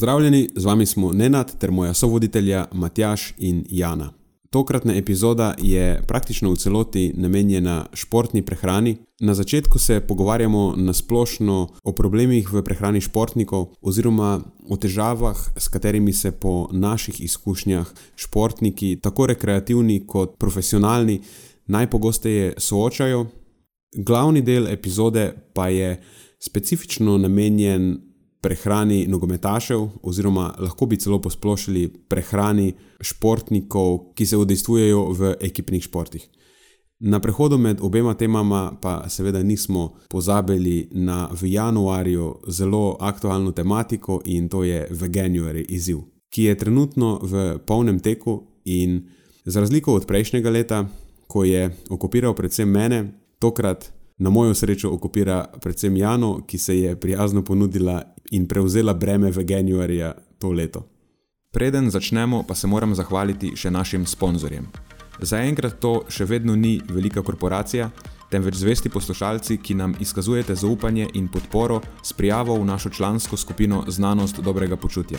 Pozdravljeni, z vami smo Nenad ter moja sovoditelja Matjaš in Jana. Tokratna epizoda je praktično v celoti namenjena športni prehrani. Na začetku se pogovarjamo na splošno o problemih v prehrani športnikov, oziroma o težavah, s katerimi se po naših izkušnjah športniki, tako rekreativni kot profesionalni, najpogosteje soočajo. Glavni del epizode pa je specifično namenjen prehrani nogometašev, oziroma lahko bi celo posplošili prehrani športnikov, ki se udejstvujejo v ekipnih športih. Na prehodu med obema temama pa seveda nismo pozabili na v januarju zelo aktualno tematiko in to je Veganuary izziv, ki je trenutno v polnem teku in za razliko od prejšnjega leta, ko je okupiral predvsem mene, tokrat na mojo srečo okupira predvsem Jano, ki se je prijazno ponudila in prevzela breme Veganuarja to leto. Preden začnemo, pa se moram zahvaliti še našim sponzorjem. Zaenkrat to še vedno ni velika korporacija, temveč zvesti poslušalci, ki nam izkazujete zaupanje in podporo s prijavo v našo člansko skupino Znanost dobrega počutja.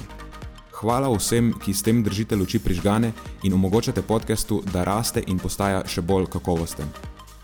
Hvala vsem, ki s tem držite luči prižgane in omogočate podkastu, da raste in postaja še bolj kakovosten.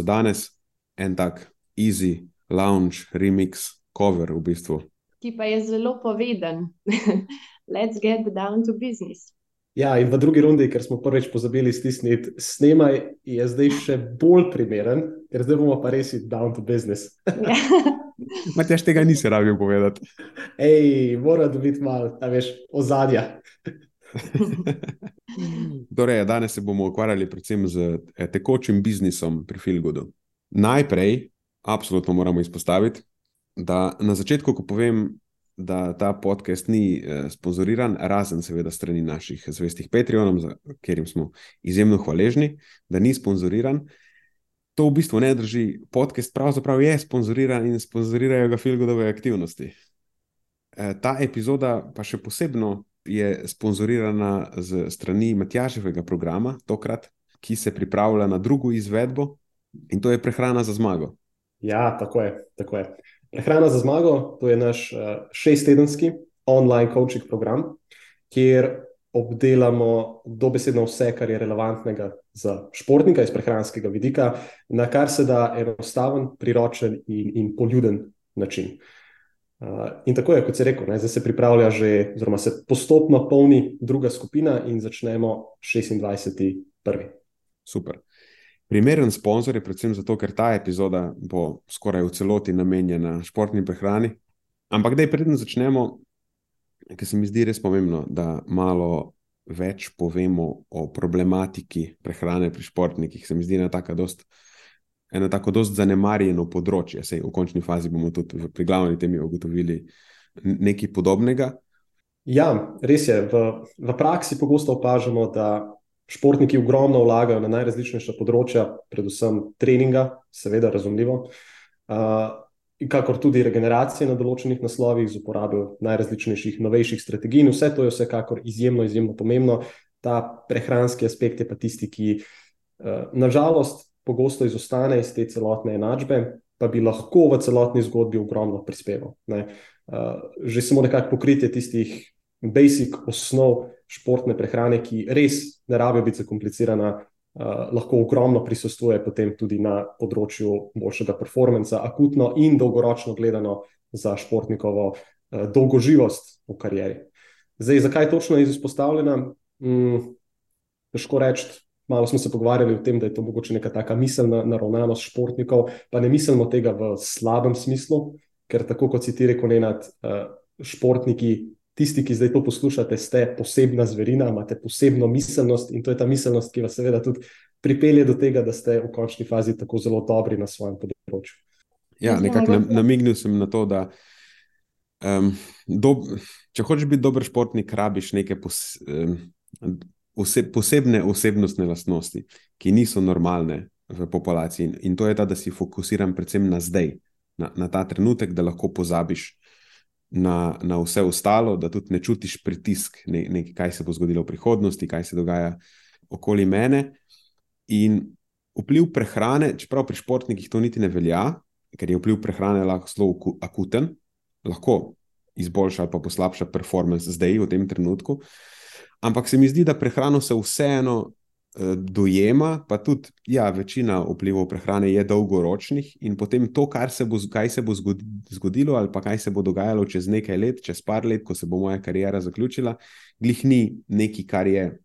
Za danes en tak easy lounge remix cover v bistvu. Ki pa je zelo poveden. Let's get down to business. Ja, in v drugi rundi, ker smo prvič pozabili stisniti snemaj, je zdaj še bolj primeren, ker zdaj bomo pa res down to business. Ja. Matjaš tega nisi rabil povedati. Ej, mora biti malo, da veš, ozadja. torej, danes se bomo ukvarjali predvsem z eh, tekočim biznisom pri Filgudu. Najprej, absolutno moramo izpostaviti, da na začetku, ko povem, da ta podcast ni eh, sponzoriran, razen seveda strani naših zvestih Patreonov, za katerim smo izjemno hvaležni, da ni sponzoriran. To v bistvu ne drži. Podcast pravzaprav je sponzoriran in sponzorirajo ga Filgudove aktivnosti. Eh, ta epizoda pa še posebno je sponzorirana z strani Matjaževega programa, tokrat, ki se pripravlja na drugo izvedbo in to je prehrana za zmago. Ja, tako je. Tako je. Prehrana za zmago, to je naš uh, šesttedenski online coaching program, kjer obdelamo dobesedno vse, kar je relevantnega za športnika iz prehranskega vidika, na kar se da enostaven, priročen in, in poljuden način. Uh, in tako je, kot se reče, zdaj se pripravlja že, oziroma se postopno polni druga skupina in začnemo 26. prvi. Super. Primeren sponzor je predvsem zato, ker ta epizoda bo skoraj v celoti namenjena športni prehrani. Ampak, da je predtem začnemo, ker se mi zdi res pomembno, da malo več povemo o problematiki prehrane pri športnikih. Se mi zdi ena tako dost, ena tako dost zanemarjeno področje. Sej v končni fazi bomo tudi pri glavni temi ugotovili nekaj podobnega. Ja, res je. V, v praksi pogosto opažamo, da športniki ogromno vlagajo na najrazličnejša področja, predvsem treninga, seveda razumljivo. Uh, kakor tudi regeneracije na določenih naslovih z uporabo najrazličnejših, novejših strategij. In vse to je vsekakor izjemno, izjemno pomembno. Ta prehranski aspekt je pa tisti, ki uh, nažalost pogosto izostane iz te celotne enačbe, pa bi lahko v celotni zgodbi ogromno prispeval. Uh, že samo nekako pokritje tistih basic osnov športne prehrane, ki res ne rabijo biti zakomplicirana, uh, lahko ogromno prisostuje potem tudi na področju boljšega performansa, akutno in dolgoročno gledano za športnikovo uh, dolgoživost v karieri. Zdaj, zakaj točno je izpostavljena? Mm, težko reči. Malo smo se pogovarjali o tem, da je to mogoče neka taka miselna naravnanost športnikov, pa ne mislimo tega v slabem smislu, ker tako kot si ti rekel, Nenad, športniki tisti, ki zdaj to poslušate, ste posebna zverina, imate posebno miselnost in to je ta miselnost, ki vas seveda tudi pripelje do tega, da ste v končni fazi tako zelo dobri na svojem področju. Ja, nekako namignil sem na to, da um, do, če hočeš biti dober športnik, rabiš neke pos, um, ose, posebne osebnostne lastnosti, ki niso normalne v populaciji. In to je ta, da si fokusiran predvsem na zdaj, na, na ta trenutek, da lahko pozabiš na, na vse ostalo, da tudi ne čutiš pritisk, ne, ne, kaj se bo zgodilo v prihodnosti, kaj se dogaja okoli mene. In vpliv prehrane, čeprav pri športnikih to niti ne velja, ker je vpliv prehrane lahko zelo akuten, lahko izboljša ali pa poslabša performance zdaj, v tem trenutku. Ampak se mi zdi, da prehrano se vseeno Eh, dojema, pa tudi ja, večina vplivov prehrane je dolgoročnih, in potem to, se bo, kaj se bo zgodilo, ali pa kaj se bo dogajalo čez nekaj let, čez par let, ko se bo moja karijera zaključila, glih ni nekaj, kar je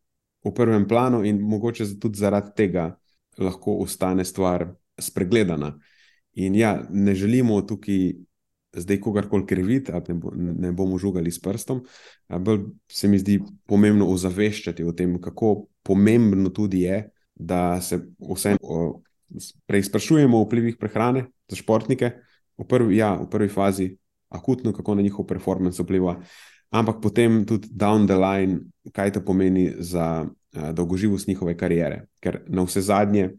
v prvem planu, in mogoče tudi zaradi tega lahko ostane stvar spregledana. In ja, ne želimo tukaj zdaj kogarkoli kriviti, ali ne, bo, ne bomo žugali s prstom. Bolj se mi zdi pomembno ozaveščati o tem, kako pomembno tudi je, da se vsem preizprašujemo o vplivih prehrane za športnike, v prvi, ja, v prvi fazi, akutno, kako na njihov performance vpliva, ampak potem tudi down the line, kaj to pomeni za dolgoživost njihove kariere. Ker na vse zadnje.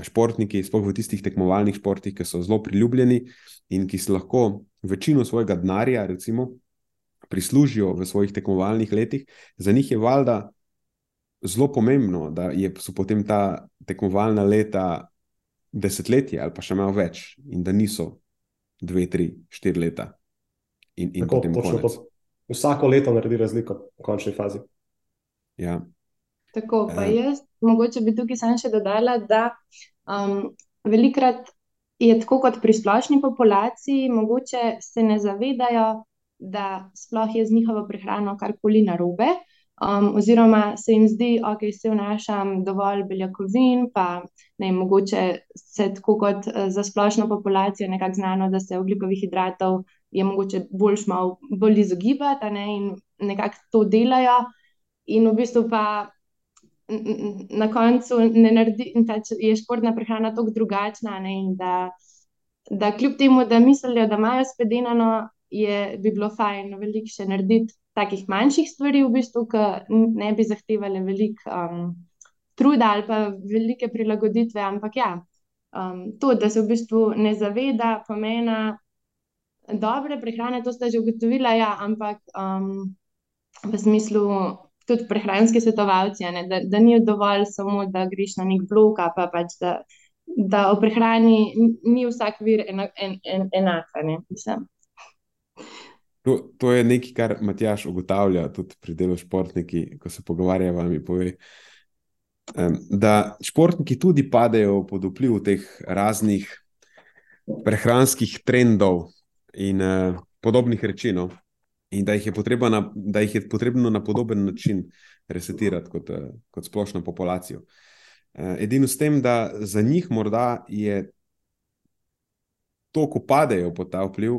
Športniki, sploh v tistih tekmovalnih športih, ki so zelo priljubljeni in ki se lahko večino svojega denarja, recimo, prislužijo v svojih tekmovalnih letih, za njih je valjda zelo pomembno, da je, so potem ta tekmovalna leta desetletje ali pa še malo več, in da niso dve, tri, štiri leta. In, in Tako, to, vsako leto naredi razliko v končni fazi. Ja. Tako, pa eh. jaz, mogoče bi tukaj samo še dodala, da um, velikrat je tako kot pri splošni populaciji, mogoče se ne zavedajo, da sploh je z njihovo prehrano karkoli narobe. Um, oziroma, se jim zdi, da okay, se vnašam dovolj beljakovin, pa ne, mogoče se tako kot uh, za splošno populacijo nekako znano, da se oglikovih hidratov je mogoče boljš malo bolj izogibati ne, in nekako to delajo. In v bistvu pa na koncu ne naredi, da je športna prehrana tako drugačna. Ne, da, da kljub temu, da mislijo, da imajo spedenano, je, bi bilo fajn veliko še narediti takih manjših stvari, v bistvu, ki ne bi zahtevali veliko um, truda ali pa velike prilagoditve. Ampak ja, um, to, da se v bistvu ne zaveda pomena dobre prehrane, to ste že ugotovili, ja, ampak um, v smislu tudi prehranski svetovalci, ne, da, da ni dovolj samo, da greš na nek blog, pa pač da, da o prehrani ni vsak vir ena, en, en, enak. Ne, to, to je nekaj, kar Matjaš ugotavlja tudi pri delu športniki, ko se pogovarjava in pove. Da športniki tudi padejo pod vpliv teh raznih prehranskih trendov in uh, podobnih reči. No in da jih je, na, da jih je potrebno na podoben način resetirati kot, eh, kot splošno populacijo. Eh, edino s tem, da za njih morda je to, ko padejo pod ta vpliv,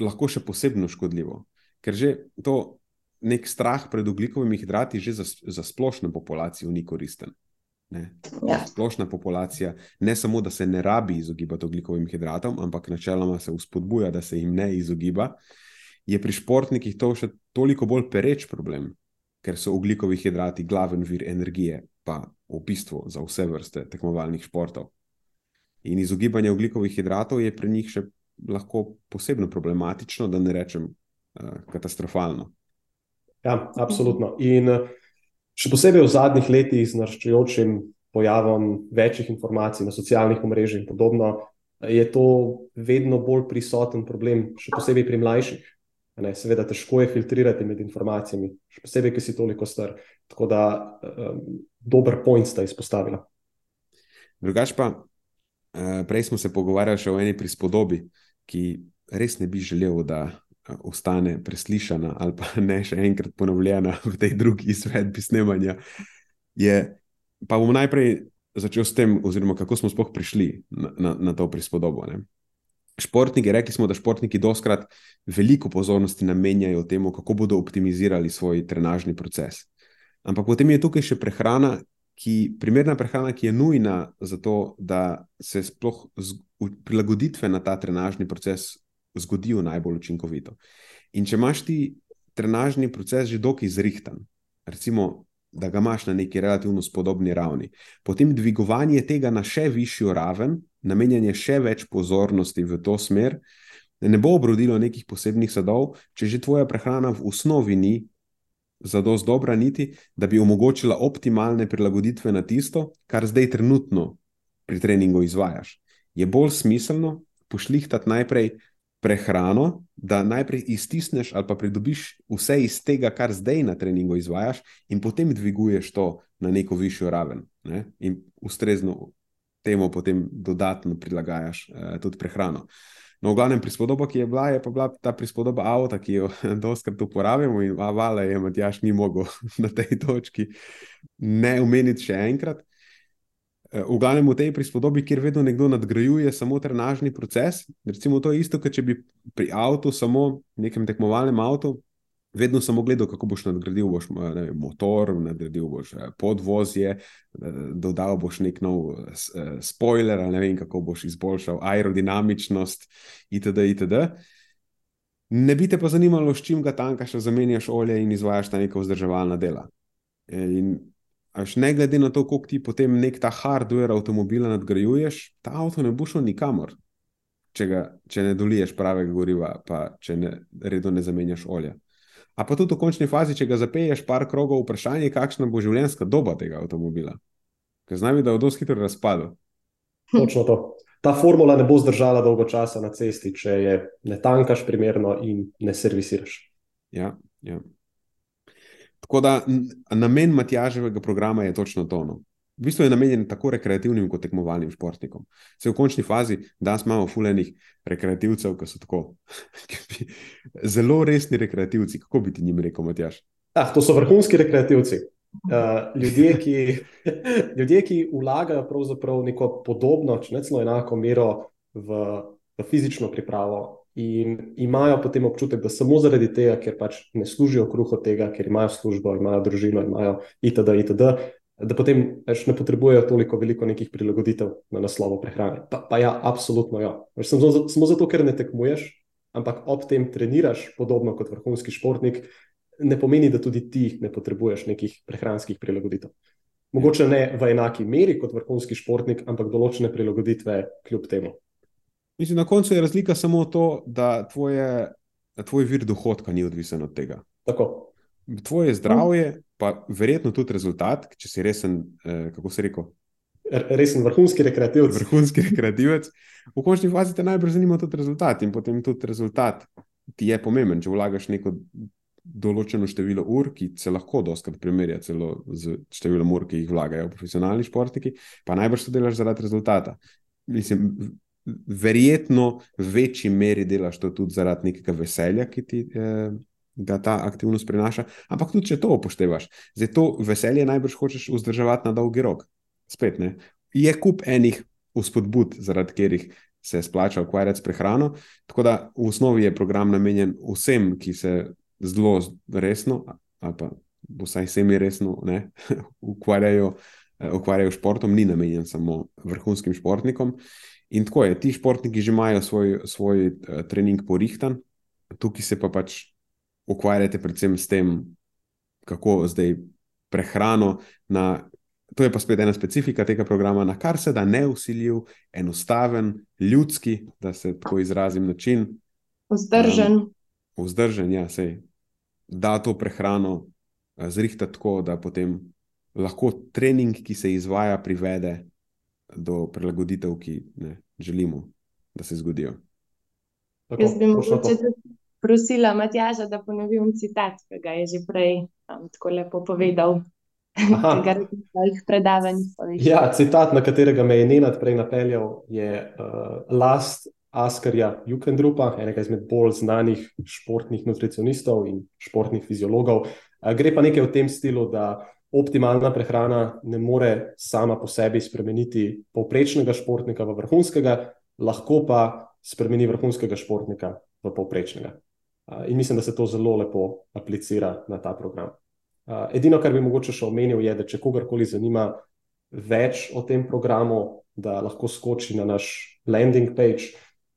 lahko še posebno škodljivo. Ker že to nek strah pred ugljikovimi hidrati že za, za splošno populacijo ni koristen. Ja. Splošna populacija ne samo, da se ne rabi izogibati ugljikovim hidratom, ampak načeloma se vzpodbuja, da se jim ne izogiba. Uh, je pri športnikih to še toliko bolj pereč problem, ker so ugljikovi hidrati glaven vir energije, pa v bistvu za vse vrste tekmovalnih športov. In izogibanje ugljikovih hidratov je pri njih še lahko posebno problematično, da ne rečem uh, katastrofalno. Ja, absolutno. In še posebej v zadnjih letih z naraščajočim pojavom večjih informacij na socialnih omrežjih in podobno, je to vedno bolj prisoten problem, še posebej pri mlajših. Ne, seveda, težko je filtrirati med informacijami, še posebej, ki si toliko star. Tako da, um, dober point sta izpostavila. Drugač pa, uh, prej smo se pogovarjali še o eni prispodobi, ki res ne bi želel, da uh, ostane preslišana ali pa ne še enkrat ponovljena v tej drugi izvedbi snemanja. Je, pa bom najprej začel s tem, oziroma kako smo sploh prišli na, na, na to prispodobo. Ne? Športniki, rekli smo, da športniki doskrat veliko pozornosti namenjajo temu, kako bodo optimizirali svoj trenažni proces. Ampak potem je tukaj še prehrana, ki, primerna prehrana, ki je nujna za to, da se sploh prilagoditve na ta trenažni proces zgodijo najbolj učinkovito. In če imaš ti trenažni proces že dokaj izrihtan, recimo da ga imaš na neki relativno spodobni ravni. Potem dvigovanje tega na še višjo raven, namenjanje še več pozornosti v to smer, ne bo obrodilo nekih posebnih sadov, če že tvoja prehrana v osnovi ni za dost dobra, niti da bi omogočila optimalne prilagoditve na tisto, kar zdaj trenutno pri treningu izvajaš. Je bolj smiselno pošlihtati najprej prehrano, da najprej iztisneš ali pa pridobiš vse iz tega, kar zdaj na treningu izvajaš, in potem dviguješ to na neko višjo raven. Ne? In ustrezno temu potem dodatno prilagajaš eh, tudi prehrano. No, v glavnem prispodoba, ki je bila, je bila ta prispodoba avta, ki jo doskrat uporabljamo in avala je, Matjaš ni mogel na tej točki ne omeniti še enkrat. Eh, v glavnem v tej prispodobi, kjer vedno nekdo nadgrajuje samo trenažni proces. Recimo, to je isto, kot če bi pri avtu, samo nekem tekmovalnem avtu, vedno samo gledal, kako boš nadgradil boš, ne, motor, nadgradil boš eh, podvozje, eh, dodal boš nek nov spoiler, ne vem, kako boš izboljšal aerodinamičnost, itd. itd. Ne bi te pa zanimalo, s čim ga tankaš, zamenjaš olje in izvajaš ta neka vzdrževalna dela. In Až ne glede na to, koliko ti potem nek ta hardware avtomobila nadgrajuješ, ta avto ne bo šel nikamor, če, ga, če ne doliješ pravega goriva, pa če ne redno ne zamenjaš olja. A pa tudi v končni fazi, če ga zapeješ par krogov, vprašanje je, kakšna bo življenjska doba tega avtomobila. Ker znam, da je dosti hitro razpadel. Točno to. Ta formula ne bo zdržala dolgo časa na cesti, če je ne tankaš primerno in ne servisiraš. Ja, ja. Tako da namen Matjaževega programa je točno to. No. V bistvu je namenjen tako rekreativnim kot tekmovalnim športnikom. Se v končni fazi, danes imamo fulejnih rekreativcev, ki so tako zelo resni rekreativci. Kako bi ti njim rekel, Matjaž? Ah, to so vrhunski rekreativci. Uh, ljudje, ki, ljudje, ki vlagajo neko podobno, če ne celo enako mero v, v fizično pripravo, in imajo potem občutek, da samo zaradi tega, ker pač ne služijo kruh od tega, ker imajo službo, imajo družino, imajo itd. itd. Da potem več ne potrebujejo toliko veliko nekih prilagoditev na naslovu prehrane. Pa, pa ja, absolutno ja. Samo, samo zato, ker ne tekmuješ, ampak ob tem treniraš, podobno kot vrhunski športnik, ne pomeni, da tudi ti ne potrebuješ nekih prehranskih prilagoditev. Mogoče ne v enaki meri kot vrhunski športnik, ampak določene prilagoditve kljub temu. Mislim, na koncu je razlika samo to, da tvoje, tvoj vir dohodka ni odvisen od tega. Tako. Tvoje zdravje, pa verjetno tudi rezultat, če si resen, eh, kako se reko. Resen vrhunski rekreativec. Vrhunski rekreativec. V končni fazi te najbolj zanima tudi rezultat in potem tudi rezultat ti je pomemben. Če vlagaš neko določeno število ur, ki se lahko doskrat primerja celo z številom ur, ki jih vlagajo profesionalni športniki, pa najbrž to delaš zaradi rezultata. Mislim, verjetno v večji meri delaš to tudi zaradi nekega veselja, ki ti eh, ga ta aktivnost prinaša. Ampak tudi, če to upoštevaš, zdaj to veselje najbrž hočeš vzdrževati na dolgi rok. Spet ne. Je kup enih vzpodbud, zaradi katerih se splača ukvarjati s prehrano. Tako da v osnovi je program namenjen vsem, ki se zelo resno, ali pa vsaj semi resno ne, ukvarjajo. Eh, ukvarjajo športom, ni namenjen samo vrhunskim športnikom. In tako je, ti športniki že imajo svoj, svoj uh, trening porihtan, tukaj se pa pač ukvarjate predvsem s tem, kako zdaj prehrano na to je pa spet ena specifika tega programa, na kar se da neusiljiv, enostaven, ljudski, da se tako izrazim, način. Vzdržen. Um, vzdržen, ja, sej. Da to prehrano zrihta tako, da potem lahko trening, ki se izvaja, privede do prilagoditev, ki ne, želimo, da se zgodijo. Tako, Jaz bi mogoče prosila Matjaža, da ponovim citat, ki ga je že prej um, tako lepo povedal. Ja, citat, na katerega me je Nenad prej napeljal, je uh, last Askarja Jukendrupa, enega izmed bolj znanih športnih nutricionistov in športnih fiziologov. Uh, gre pa nekaj v tem stilu, da optimalna prehrana ne more sama po sebi spremeniti povprečnega športnika v vrhunskega, lahko pa spremeni vrhunskega športnika v povprečnega. In mislim, da se to zelo lepo aplicira na ta program. Edino, kar bi mogoče še omenil, je, da če kogarkoli zanima več o tem programu, da lahko skoči na naš landing page,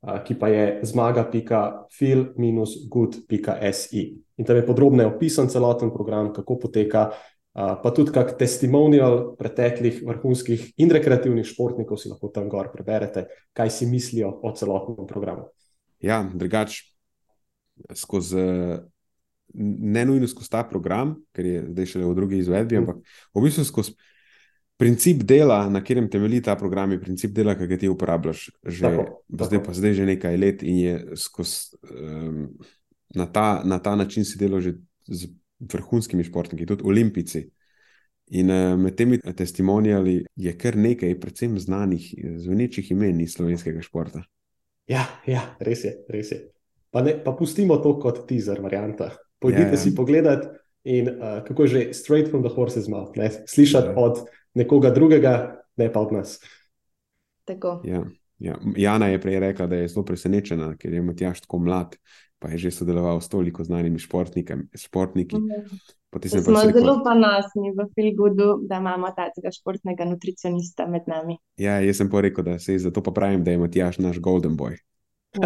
ki pa je zmaga.fil-good.si. In tam je podrobneje opisan celoten program, kako poteka, pa tudi kak testimonial preteklih vrhunskih in rekreativnih športnikov si lahko tam gor preberete, kaj si mislijo o celotnem programu. Ja, drugače, skozi ne nujno skozi ta program, ker je zdaj šele v drugi izvedbi, ampak v bistvu skozi princip dela, na katerem temelji ta program, je princip dela, ki ga ti uporabljaš že tako, zdaj, tako. Pa zdaj že nekaj let in je skozi, um, na, ta, na ta način si delal že z vrhunskimi športniki, tudi olimpici. In uh, med temi testimonijali je kar nekaj, predvsem znanih, zveničih imen iz slovenskega športa. Ja, ja res je, res je. Pa, ne, pa pustimo to kot teaser, varianta. Pojdite. Ja, ja. si pogledat in uh, kako je že straight from the horse's mouth, ne? slišati. Ja. od nekoga drugega, ne pa od nas. Ja, ja. Jana je prej rekla, da je zelo presenečena, ker je Matjaš tako mlad, pa je že sodeloval s toliko znanimi športniki. Smo zelo ponosni v Filgudu, da imamo tega športnega nutricionista med nami. Ja, jaz sem pa rekel, da se zato pa pravim, da je Matjaš naš golden boy.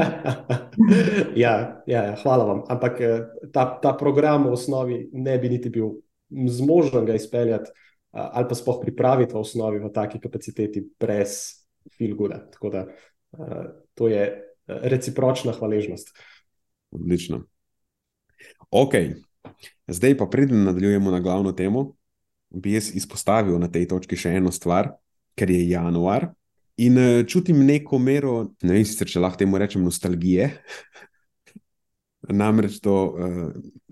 ja, ja, ja, hvala vam. Ampak eh, ta, ta program v osnovi ne bi niti bil zmožen ga izpeljati ali pa spoh pripraviti v osnovi v taki kapaciteti brez filguda. Tako da eh, to je eh, recipročna hvaležnost. Odlično. Ok, zdaj pa preden nadaljujemo na glavno temo, bi jaz izpostavil na tej točki še eno stvar, ker je januar. In uh, čutim neko mero, ne vem, sicer, če lahko temu rečem, nostalgije. Namreč to uh,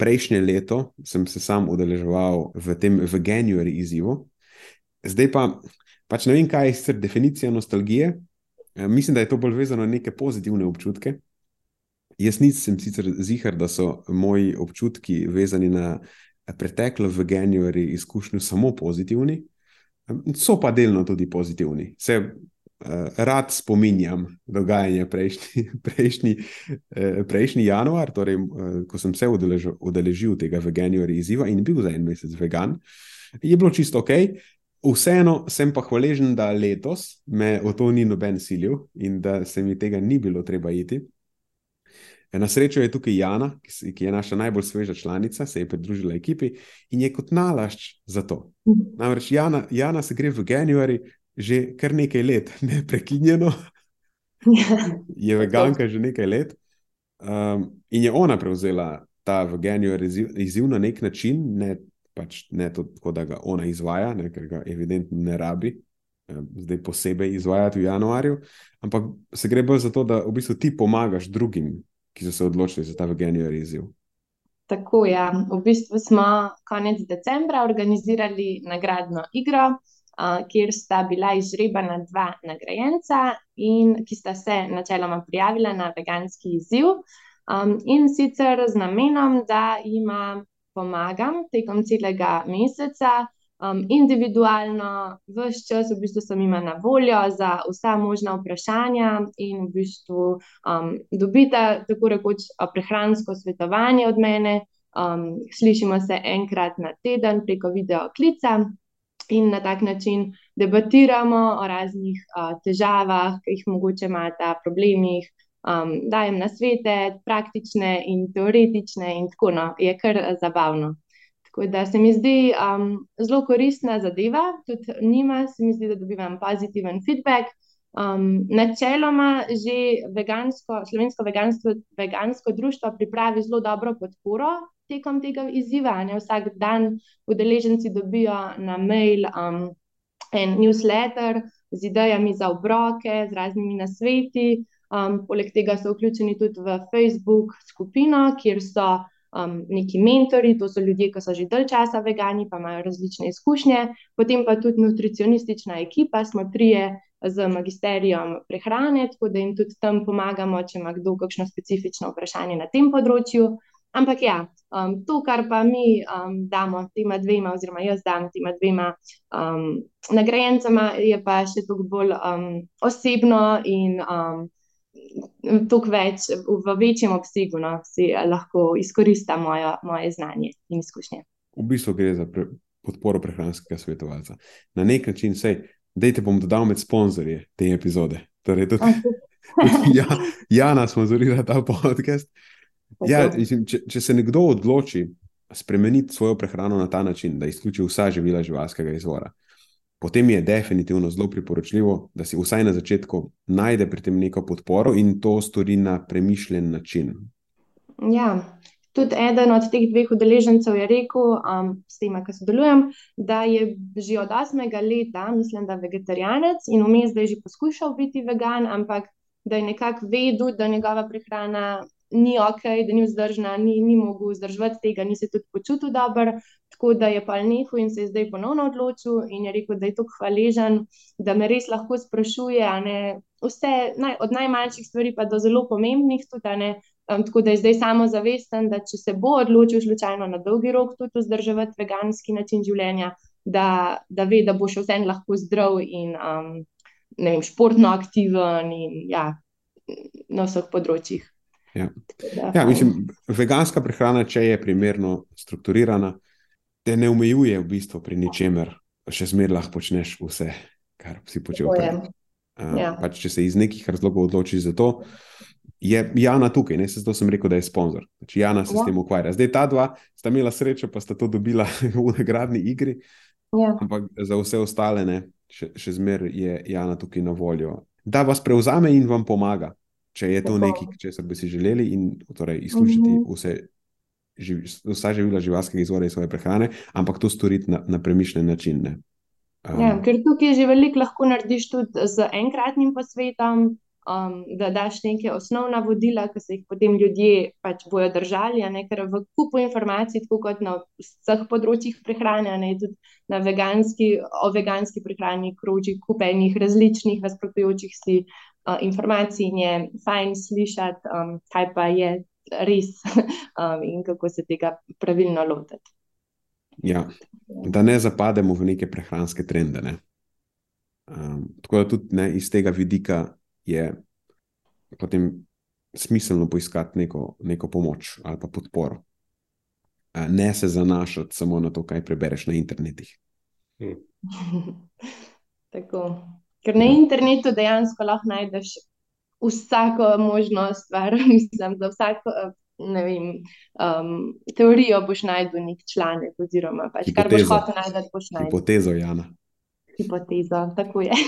prejšnje leto sem se sam udeleževal v tem v January izzivu. Zdaj pa, pač ne vem, kaj je sicer definicija nostalgije. Uh, mislim, da je to bolj vezano na neke pozitivne občutke. Jaz nisem sicer zihar, da so moji občutki vezani na preteklo v January izkušnjo samo pozitivni, so pa delno tudi pozitivni. Se, uh, rad spominjam dogajanje prejšnji, prejšnji, uh, prejšnji januar, torej, uh, ko sem se udeležil, udeležil tega veganija izziva in bil za en mesec vegan, je bilo čisto ok. Vseeno sem pa hvaležen, da letos me v to ni noben silil in da se mi tega ni bilo treba iti. Na srečo je tukaj Jana, ki je naša najbolj sveža članica, se je pridružila ekipi in je kot nalašč za to. Namreč Jana, Jana se gre v januari že kar nekaj let, ne prekinjeno. Ja. Je veganka že nekaj let. Um, in je ona prevzela ta veganijo izziv na nek način, ne, pač ne tako, da ga ona izvaja, ne, ker ga evidentno ne rabi, um, zdaj posebej izvajati v januarju, ampak se gre bolj za to, da v bistvu ti pomagaš drugim, ki so se odločili za ta veganijo izziv. Tako je. Ja. V bistvu smo konec decembra organizirali nagradno igro kjer sta bila izžrebana dva nagrajenca, in ki sta se načeloma prijavila na veganski izziv. Um, in sicer z namenom, da jim pomagam tekom celega meseca, um, individualno, vse čas, v bistvu sem jim na voljo za vsa možna vprašanja, in v bistvu um, dobite tako rekoč prehransko svetovanje od mene. Um, slišimo se enkrat na teden preko video klica, in na tak način debatiramo o raznih uh, težavah, ki jih mogoče imate, problemih. Um, dajem na svete, praktične in teoretične, in tako no, je kar zabavno. Tako da se mi zdi um, zelo koristna zadeva, tudi njima se mi zdi, da dobivam pozitiven feedback. Um, načeloma že vegansko, slovensko vegansko, vegansko društvo pripravi zelo dobro podporo tekom tega izziva. Ne? Vsak dan udeleženci dobijo na mail um, en newsletter z idejami za obroke, z raznimi nasveti. Um, poleg tega so vključeni tudi v Facebook skupino, kjer so um, neki mentori, to so ljudje, ki so že dalj časa vegani, pa imajo različne izkušnje, potem pa tudi nutricionistična ekipa, smo trije z magisterijem prehrane, tako da jim tudi tam pomagamo, če ima kdo kakšno specifično vprašanje na tem področju. Ampak ja, um, to, kar pa mi um, damo tema dvema, oziroma jaz dam tema dvema um, nagrajencema, je pa še toliko bolj um, osebno in um, toliko več, v večjem obsegu, no, si lahko izkoristim moje, moje znanje in izkušnje. V bistvu gre za pre, podporo prehranskega svetovalca. Na nek način, sej, da te bom dodal med sponzorje te epizode. Torej, tudi, tudi ja, Jana smo zorili ta podcast. Ja, če, če se nekdo odloči spremeniti svojo prehrano na ta način, da izključi vsa živila živalskega izvora, potem je definitivno zelo priporočljivo, da si vsaj na začetku najde pri tem neko podporo in to stori na premišljen način. Ja, tudi eden od teh dveh udeležencev je rekel, um, s tem, ki sodelujem, da je že od 8. leta, mislim, da je vegetarijanec in vmes, da je že poskušal biti vegan, ampak da je nekako vedel, da njegova prehrana ni ok, da ni vzdržna, ni, ni mogel vzdrževati tega, ni se tudi počutil dobro, tako da je pa nehal in se je zdaj ponovno odločil in je rekel, da je tako hvaležen, da me res lahko sprašuje, vse naj, od najmanjših stvari pa do zelo pomembnih tudi, ne, um, tako da je zdaj samo zavesten, da če se bo odločil slučajno na dolgi rok tudi vzdrževati veganski način življenja, da, da ve, da bo še vsem lahko zdrav in um, vem, športno aktiven in ja, na vseh področjih. Ja. Ja, mislim, veganska prehrana, če je primerno strukturirana, te ne omejuje v bistvu pri ničemer, še zmeraj lahko počneš vse, kar si počel prej. Ja. pač, če se iz nekih razlogov odločiš za to, je Jana tukaj, ne zato sem rekel, da je sponzor. Pač Jana se ja. s tem ukvarja. Zdaj ta dva sta imela srečo, pa sta to dobila v nagradni igri. Ja. Ampak za vse ostale, ne, še, še zmeraj je Jana tukaj na voljo, da vas prevzame in vam pomaga če je to nekaj, česar bi si želeli, in torej izključiti mm -hmm. vse, živ, vsa živila živalskega izvora iz svoje prehrane, ampak to storiti na, na premišljen način. Um, ja, ker tukaj že veliko lahko narediš tudi z enkratnim posvetom. Um, da daš neke osnovna vodila, ki se jih potem ljudje pač bojo držali, ne, ker v kupu informacij, tako kot na vseh področjih prehrane, ne tudi na veganski, o veganski prehrani, kroži kup enih različnih, nasprotujočih si uh, informacij in je fajn slišati, um, kaj pa je res um, in kako se tega pravilno lotiti. Ja, da ne zapademo v neke prehranske trende. Ne? Um, tako da tudi ne, iz tega vidika je potem smiselno poiskati neko, neko pomoč ali pa podporo. Uh, ne se zanašati samo na to, kaj prebereš na internetih. Hmm. tako. Ker na internetu dejansko lahko najdeš vsako možno stvar, mislim, za vsako vem, um, teorijo boš najdel nek članek, oziroma pač, kar boš hotel najti, boš najdel. Hipotezo, Jana. Hipotezo, tako je.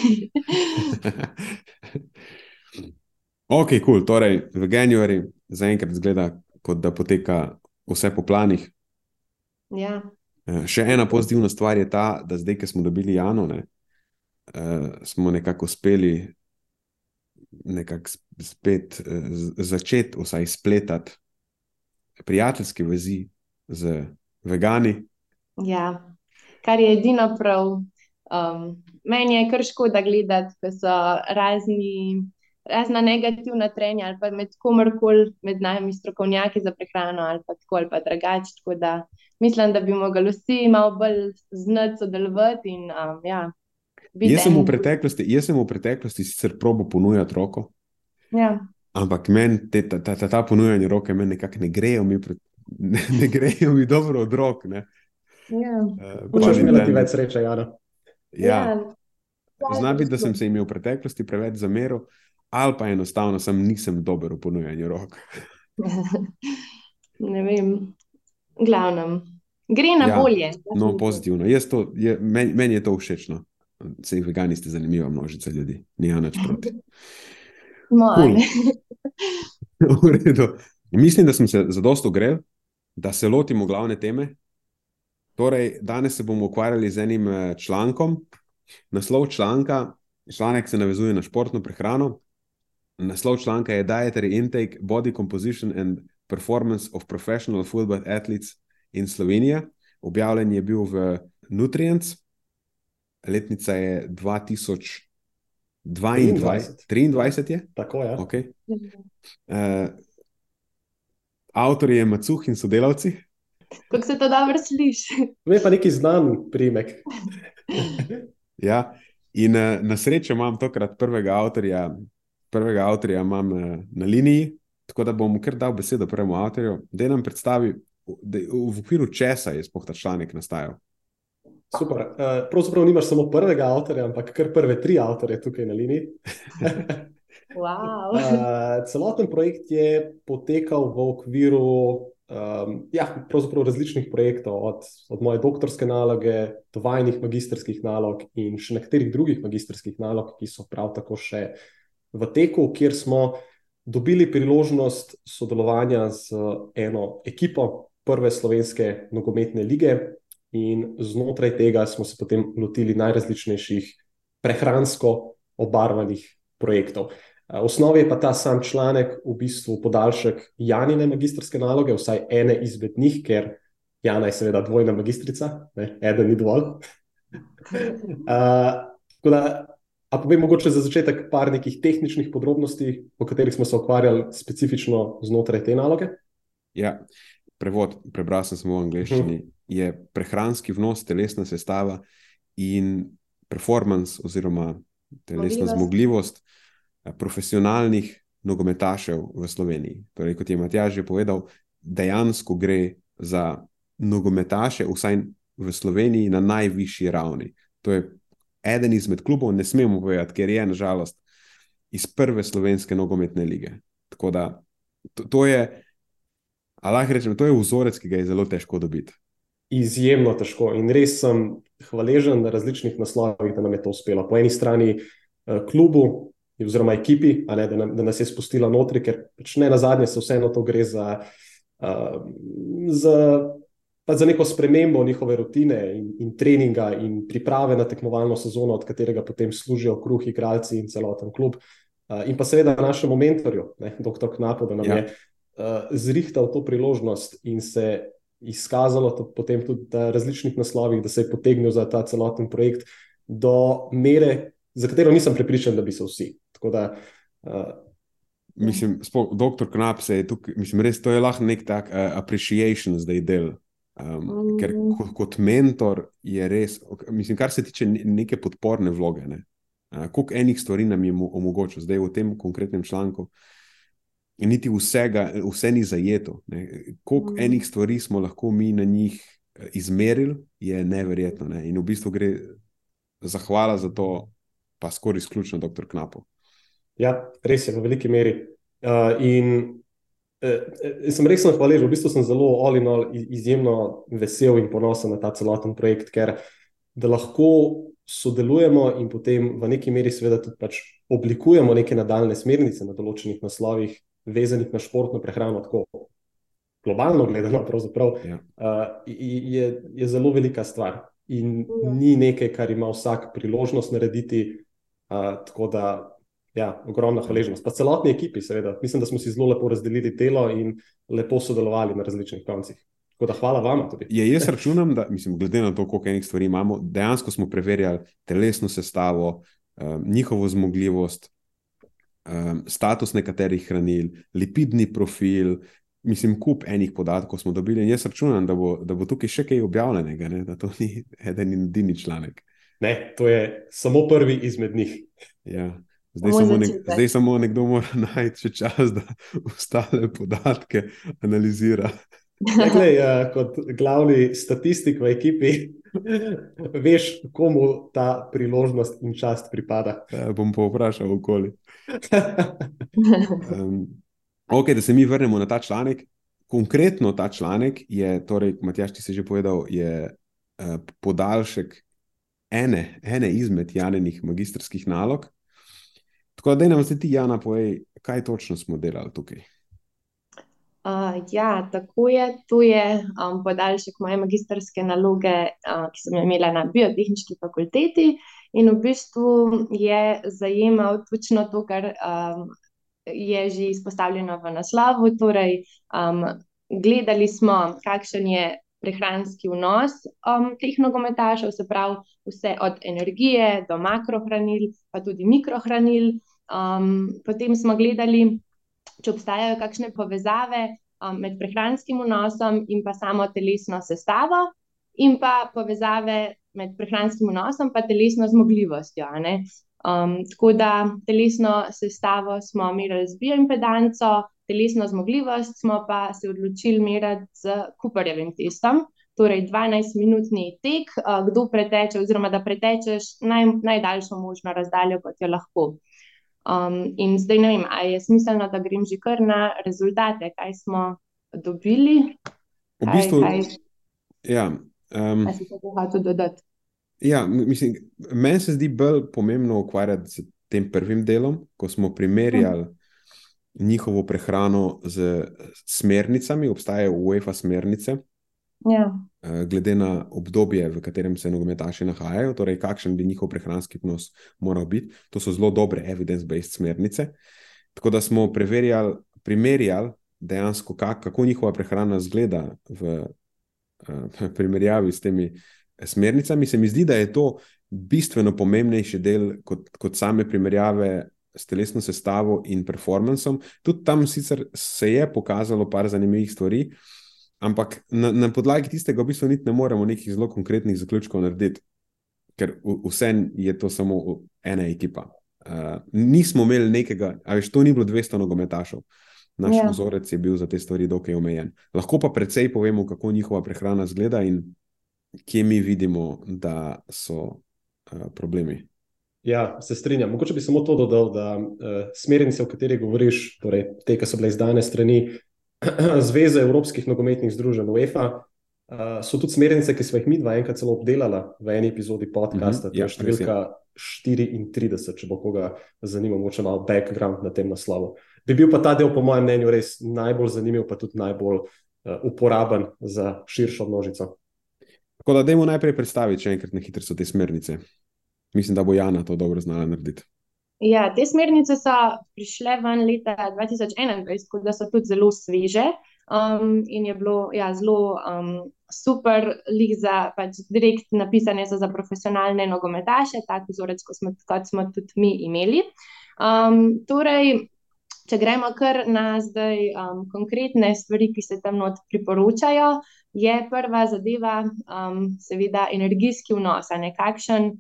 ok, kul, cool. torej v Januarju zaenkrat zgleda, kot da poteka vse po planih. Ja. Eh, še ena pozitivna stvar je ta, da zdaj, ki smo dobili Jano, ne, uh, smo nekako uspeli nekako spet uh, začeti, vsaj spletati prijateljske vezi z vegani. Ja, kar je edino prav. Um, meni je kar škoda gledati, da so razni. Razna negativna trenja, ali pa med komarkoli, med nami strokovnjaki za prehrano, ali pa tako ali pa drugače. Tako da mislim, da bi mogli vsi malo bolj znati sodelovati in um, ja, Jaz sem, jaz sem v preteklosti sicer probo ponujati roko. Ja. Ampak meni ta, ta, ta, ta ponujanje roke nekako ne grejo, mi pre, ne, ne grejo mi dobro od rok. Ja. Možeš uh, imeti več sreče, Jana. Ja. Ja. Zna biti, da sem se imel v preteklosti preveč zameril, ali pa enostavno sem nisem dober v ponujanju rok. ne vem, glavnem. Gre na Ja, bolje. No, pozitivno. Jaz To, je, meni, meni je to všeč. Sej vegani ste zanimiva množica ljudi, nima nič proti. Moje. V redu. Mislim, da smo se zadosto greli, da se lotimo glavne teme. Torej, danes se bomo ukvarjali z enim eh, člankom. Naslov članka, članek se navezuje na športno prehrano. Naslov članka je Dietary Intake, Body Composition and Performance of Professional Football Athletes in Slovenija. Objavljen je bil v Nutrients, letnica je 2022, 23 je. Tako je. Okay. Uh, avtor je Macuh in sodelavci. Kako se to dobro sliši? Me pa neki znan primek. Ja. In uh, na srečo imam tokrat prvega avtorja, prvega avtorja imam uh, na liniji, tako da bom kar dal besedo prvemu avtorju, da nam predstavi, da, v okviru česa je spoh ta članek nastajal. Super. Uh, pravzaprav nimaš samo prvega avtorja, ampak kar prve tri avtorje tukaj na liniji. Wow. Uh, celoten projekt je potekal v okviru um, ja, različnih projektov, od, od moje doktorske naloge do vajnih magistrskih nalog in še nekaterih drugih magistrskih nalog, ki so prav tako še v teku, kjer smo dobili priložnost sodelovanja z eno ekipo prve slovenske nogometne lige, in znotraj tega smo se potem lotili najrazličnejših prehransko obarvanih projektov. V osnovi je pa ta sam članek v bistvu podaljšek Janine magistrske naloge, vsaj ene izmed njih, ker Jana je seveda dvojna magistrica, ne, eden ni dovolj. uh, da, a povem mogoče za začetek par nekih tehničnih podrobnosti, o katerih smo se ukvarjali specifično znotraj te naloge. Ja, prevod, prebral sem samo v angleščini, -huh. je prehranski vnos, telesna sestava in performance oziroma telesna zmogljivost. zmogljivost profesionalnih nogometašev v Sloveniji. Torej, kot je Matjaž že povedal, dejansko gre za nogometaše, vsaj v Sloveniji, na najvišji ravni. To je eden izmed klubov, ne smemo povedati, ker je nažalost iz prve slovenske nogometne lige. Tako da to, to je, lahko rečem, to je vzorec, ki ga je zelo težko dobiti. Izjemno težko in res sem hvaležen na različnih naslovih, da nam je to uspelo. Po eni strani eh, klubu, oziroma ekipi, ne, da, da nas je spustila notri, ker pač ne na zadnje se vseeno to gre za, uh, za, za neko spremembo njihove rutine in, in treninga in priprave na tekmovalno sezono, od katerega potem služijo kruh, igralci in celoten klub. Uh, in pa seveda našemu mentorju, ne, dr. Knapu, da nam ja. je zrihtal to priložnost in se izkazalo to potem tudi na različnih naslovih, da se je potegnil za ta celoten projekt do mere, za katero nisem prepričan, da bi se vsi. Da, uh, mislim, spok, doktor Knap se je tukaj, mislim, res to je lahko nek tak uh, appreciation zdaj del. Um, mm. Ker kot, kot mentor je res, mislim, kar se tiče neke podporne vloge, ne, uh, koliko enih stvari nam je omogočil, zdaj v tem konkretnem članku, niti vsega, vse ni zajeto. Ne, koliko mm. enih stvari smo lahko mi na njih izmerili, je neverjetno. Ne, in v bistvu gre zahvala za to, pa skoraj izključno dr. Knapu. Ja, res je, v veliki meri. Uh, in uh, sem res hvaležen, v bistvu sem zelo all-in-all izjemno vesel in ponosen na ta celoten projekt, ker da lahko sodelujemo in potem v neki meri, seveda, tudi pač oblikujemo neke nadaljne smernice na določenih naslovih, vezanih na športno prehrano. Tako. Globalno gledano, ja. uh, je, je zelo velika stvar in ja. ni nekaj, kar ima vsak priložnost narediti. Uh, tako da ja, ogromna hvaležnost. Pa celotni ekipi, seveda. Mislim, da smo si zelo lepo razdelili delo in lepo sodelovali na različnih koncih. Tako da hvala vam tudi. Je, jaz računam, da, mislim, glede na to, koliko enih stvari imamo, dejansko smo preverjali telesno sestavo, um, njihovo zmogljivost, um, status nekaterih hranil, lipidni profil. Mislim, kup enih podatkov smo dobili, in jaz računam, da bo, da bo tukaj še kaj objavljenega, ne? da to ni eden in edini članek. Ne, to je samo prvi izmed njih. Ja. Zdaj samo, nek, zdaj samo nekdo mora najti čas, da ostale podatke analizira. Glej, uh, kot glavni statistik v ekipi, veš, komu ta priložnost in čast pripada. Ja, bom pa vprašal, okoli. Um, ok, da se mi vrnemo na ta članek. konkretno ta članek je, torej, Matjaš, ti si že povedal, je uh, podaljšek ene, ene izmed Janenih magistrskih nalog. Tako da, da nam zdaj ti, Jana, povej, kaj točno smo delali tukaj. Uh, ja, tako je. To je um, podaljšek moje magistrske naloge, uh, ki sem jo imela na biotehnički fakulteti, in v bistvu je zajemal točno to, kar um, je že izpostavljeno v naslovu. Torej, um, gledali smo, kakšen je prehranski vnos um, teh nogometašev, se pravi, vse od energije do makrohranil, pa tudi mikrohranil. Um, potem smo gledali, če obstajajo kakšne povezave um, med prehranskim vnosom in pa samo telesno sestavo, in pa povezave med prehranskim vnosom in telesno zmogljivostjo. Um, tako da telesno sestavo smo merili z bioimpedanco, telesno zmogljivost smo pa se odločili meriti z Cooperjevim testom. Torej, 12-minutni tek, uh, kdo preteče, oziroma da pretečeš naj, najdaljšo možno razdaljo, kot jo lahko. Um, in zdaj ne vem, ali je smiselno, da grem že kar na rezultate, kaj smo dobili. V bistvu, kaj, ja, um, kaj si to hotel dodati? Ja, mislim, meni se zdi bolj pomembno ukvarjati s tem prvim delom, ko smo primerjali uh. njihovo prehrano z smernicami, obstajajo UEFA smernice. Ja. Eh, glede na obdobje, v katerem se nogometaši nahajajo, torej kakšen bi njihov prehranski vnos moral biti. To so zelo dobre evidence-based smernice. Tako da smo preverjali, primerjali dejansko, kak, kako njihova prehrana zgleda v primerjavi s temi smernicami. Se mi zdi, da je to bistveno pomembnejši del kot, kot same primerjave. S telesno sestavo in performancem. Tudi tam sicer se je pokazalo par zanimivih stvari, uh, Ampak na, na podlagi tistega, v bistvu, ne moremo nekih zelo konkretnih zaključkov narediti, ker vse je to samo ena ekipa. Uh, nismo imeli nekega, ali to ni bilo 200 nogometašov. Naš ja. vzorec je bil za te stvari dokaj omejen. Lahko pa precej povemo, kako njihova prehrana zgleda in kje mi vidimo, da so uh, problemi. Ja, se strinjam. Mogoče bi samo to dodal, da uh, smernice, o katerih govoriš, torej te, ki so bile izdane strani Zveze Evropskih nogometnih združenj UEFA. Uh, so tudi smernice, ki smo jih mi dva enkrat celo obdelali v eni epizodi podcasta, mm -hmm, ja, številka 34, če bo koga zanimalo, moče malo background na tem naslovu. Bi bil pa ta del, po mojem mnenju, res najbolj zanimiv, pa tudi najbolj uh, uporaben za širšo množico. Tako da, dajmo najprej predstaviti, če enkrat na hitro so te smernice. Mislim, da bo Jana to dobro znala narediti. Ja, te smernice so prišle ven leta 2021, tako da so tudi zelo sveže. Um, in je bilo ja, zelo um, super, lih za pač, direkt napisane za profesionalne nogometaše, tako vzorec, kot smo, kot smo tudi mi imeli. Um, torej, če gremo kar na zdaj um, konkretne stvari, ki se tam not priporočajo, je prva zadeva, um, seveda, energijski vnos, nekakšen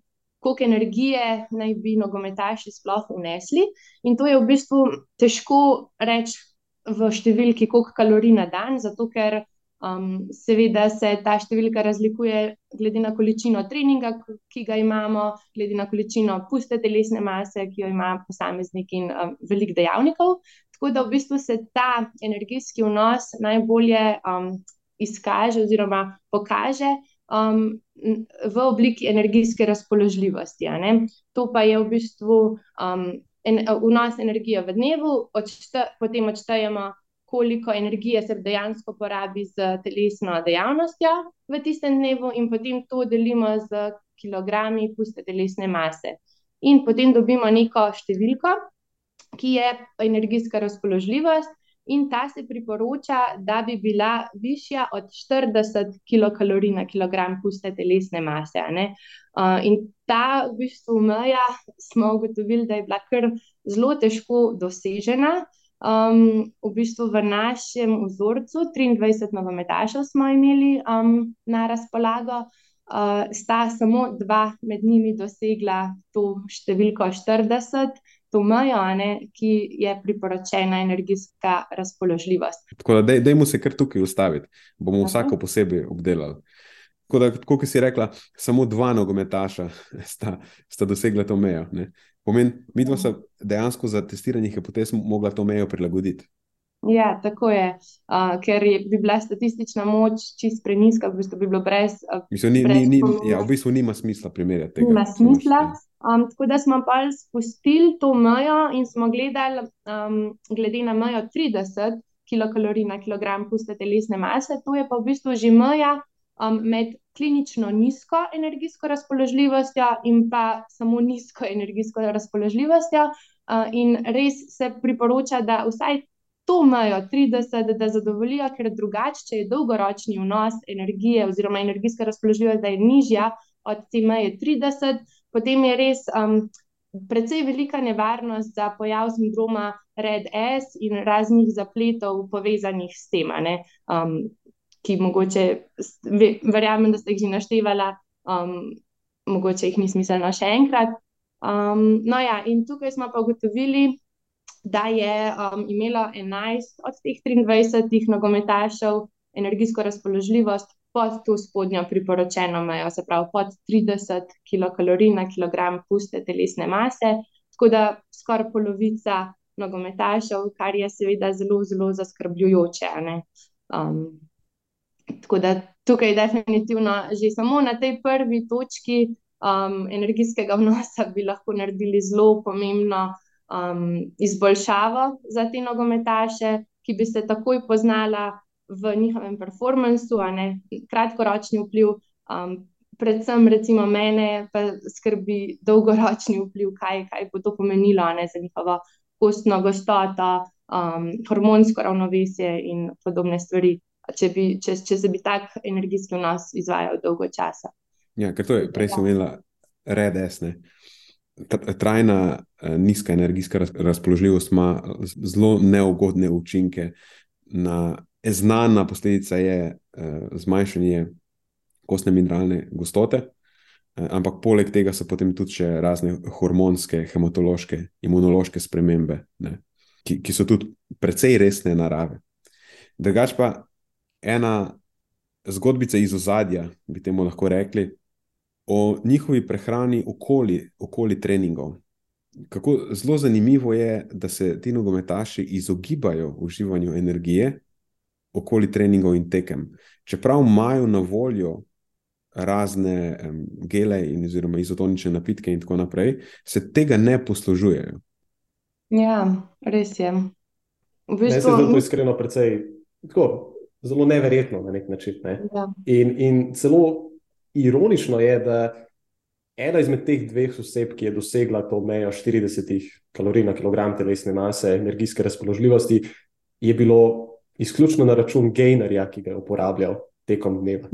koliko energije naj bi nogometaši sploh unesli. In to je v bistvu težko reči v številki, koliko kalorij na dan, zato ker um, seveda se ta številka razlikuje glede na količino treninga, ki ga imamo, glede na količino puste telesne mase, ki jo ima posameznik in um, velik dejavnikov. Tako da v bistvu se ta energijski vnos najbolje um, izkaže oziroma pokaže um, v obliki energijske razpoložljivosti. To pa je v bistvu um, en, vnos energije v dnevu, odšte, potem odštejemo, koliko energije se dejansko porabi z telesno dejavnostjo v tistem dnevu, in potem to delimo z kilogrami puste telesne mase. In potem dobimo neko številko, ki je energijska razpoložljivost in ta se priporoča, da bi bila višja od 40 kilokalorij na kilogram puste telesne mase. Uh, in ta v bistvu meja smo ugotovili, da je bila kar zelo težko dosežena. Um, v bistvu v našem vzorcu 23 nogometašev smo imeli um, na razpolago. Uh, sta samo dva med njimi dosegla to številko 40, to mejo, ne, ki je priporočena energijska razpoložljivost. Tako da, dajmo se kar tukaj ustaviti, bomo Aha. vsako posebej obdelali. Tako da, kot si rekla, samo dva nogometaša sta, sta dosegla to mejo. Pomen, mi dva sta dejansko za testiranje hipotez mogla to mejo prilagoditi. Ja, tako je, uh, ker je, bi bila statistična moč čist preniska, v bistvu bi bilo brez. Uh, Mislim, ni, brez ni, ni, pomena. ja, v bistvu nima smisla primerjati tega. Nima smisla. Um, tako da smo pa spustili to mejo in smo gledali, um, glede na mejo 30 kilokalorij na kilogram puste telesne mase, to je pa v bistvu že meja um, med klinično nizko energijsko razpoložljivostjo in pa samo nizko energijsko razpoložljivostjo. Uh, in res se priporoča, da vsaj to mejo 30, da zadovoljijo, ker drugače, če je dolgoročni vnos energije oziroma energijska razpoložljivost, da je nižja od te meje 30, potem je res um, precej velika nevarnost za pojav sindroma Red S in raznih zapletov povezanih s tem, um, ki mogoče, verjamem, da ste jih že naštevala, um, mogoče jih ni smiselno še enkrat. Um, no, ja, in tukaj smo pa ugotovili, da je um, imelo 11 od teh 23 nogometašev energijsko razpoložljivost pod to spodnjo priporočeno mejo, se pravi pod 30 kilokalorij na kilogram puste telesne mase, tako da skoraj polovica nogometašev, kar je seveda zelo, zelo zaskrbljujoče. Um, tako da tukaj definitivno že samo na tej prvi točki um, energijskega vnosa bi lahko naredili zelo pomembno um, izboljšavo za te nogometaše, ki bi se takoj poznala v njihovem performansu, a ne kratkoročni vpliv. Um, predvsem, recimo, mene pa skrbi dolgoročni vpliv, kaj, kaj bo to pomenilo ne, za njihovo kostno gostoto, um, hormonsko ravnovesje in podobne stvari, če, bi, če, če se bi tak energijski vnos izvajal dolgo časa. Ja, ker to je, prej sem imela redes. Ne. Tr- Trajna eh, nizka energijska raz- razpoložljivost ima zelo neugodne učinke. Na, znana posledica je eh, zmanjšanje kostne mineralne gostote, eh, ampak poleg tega so potem tudi še razne hormonske, hematološke, imunološke spremembe, ne, ki, ki so tudi precej resne narave. Drugač pa ena zgodbica iz ozadja, bi temu lahko rekli, o njihovi prehrani okoli, okoli treningov. Kako zelo zanimivo je, da se ti nogometaši izogibajo uživanju energije okoli treningov in tekem. Čeprav imajo na voljo razne um, gele in oziroma izotonične napitke in tako naprej, se tega ne poslužujejo. Ja, res je. V Meni se bistvu, zdi to iskreno precej tako, zelo neverjetno na nek način. Ne? ja, In, in celo ironično je, da ena izmed teh dveh oseb, ki je dosegla to mejo 40 kalorij na kilogram telesne mase, energijske razpoložljivosti, je bilo izključno na račun gejnerja, ki ga je uporabljal tekom dneva.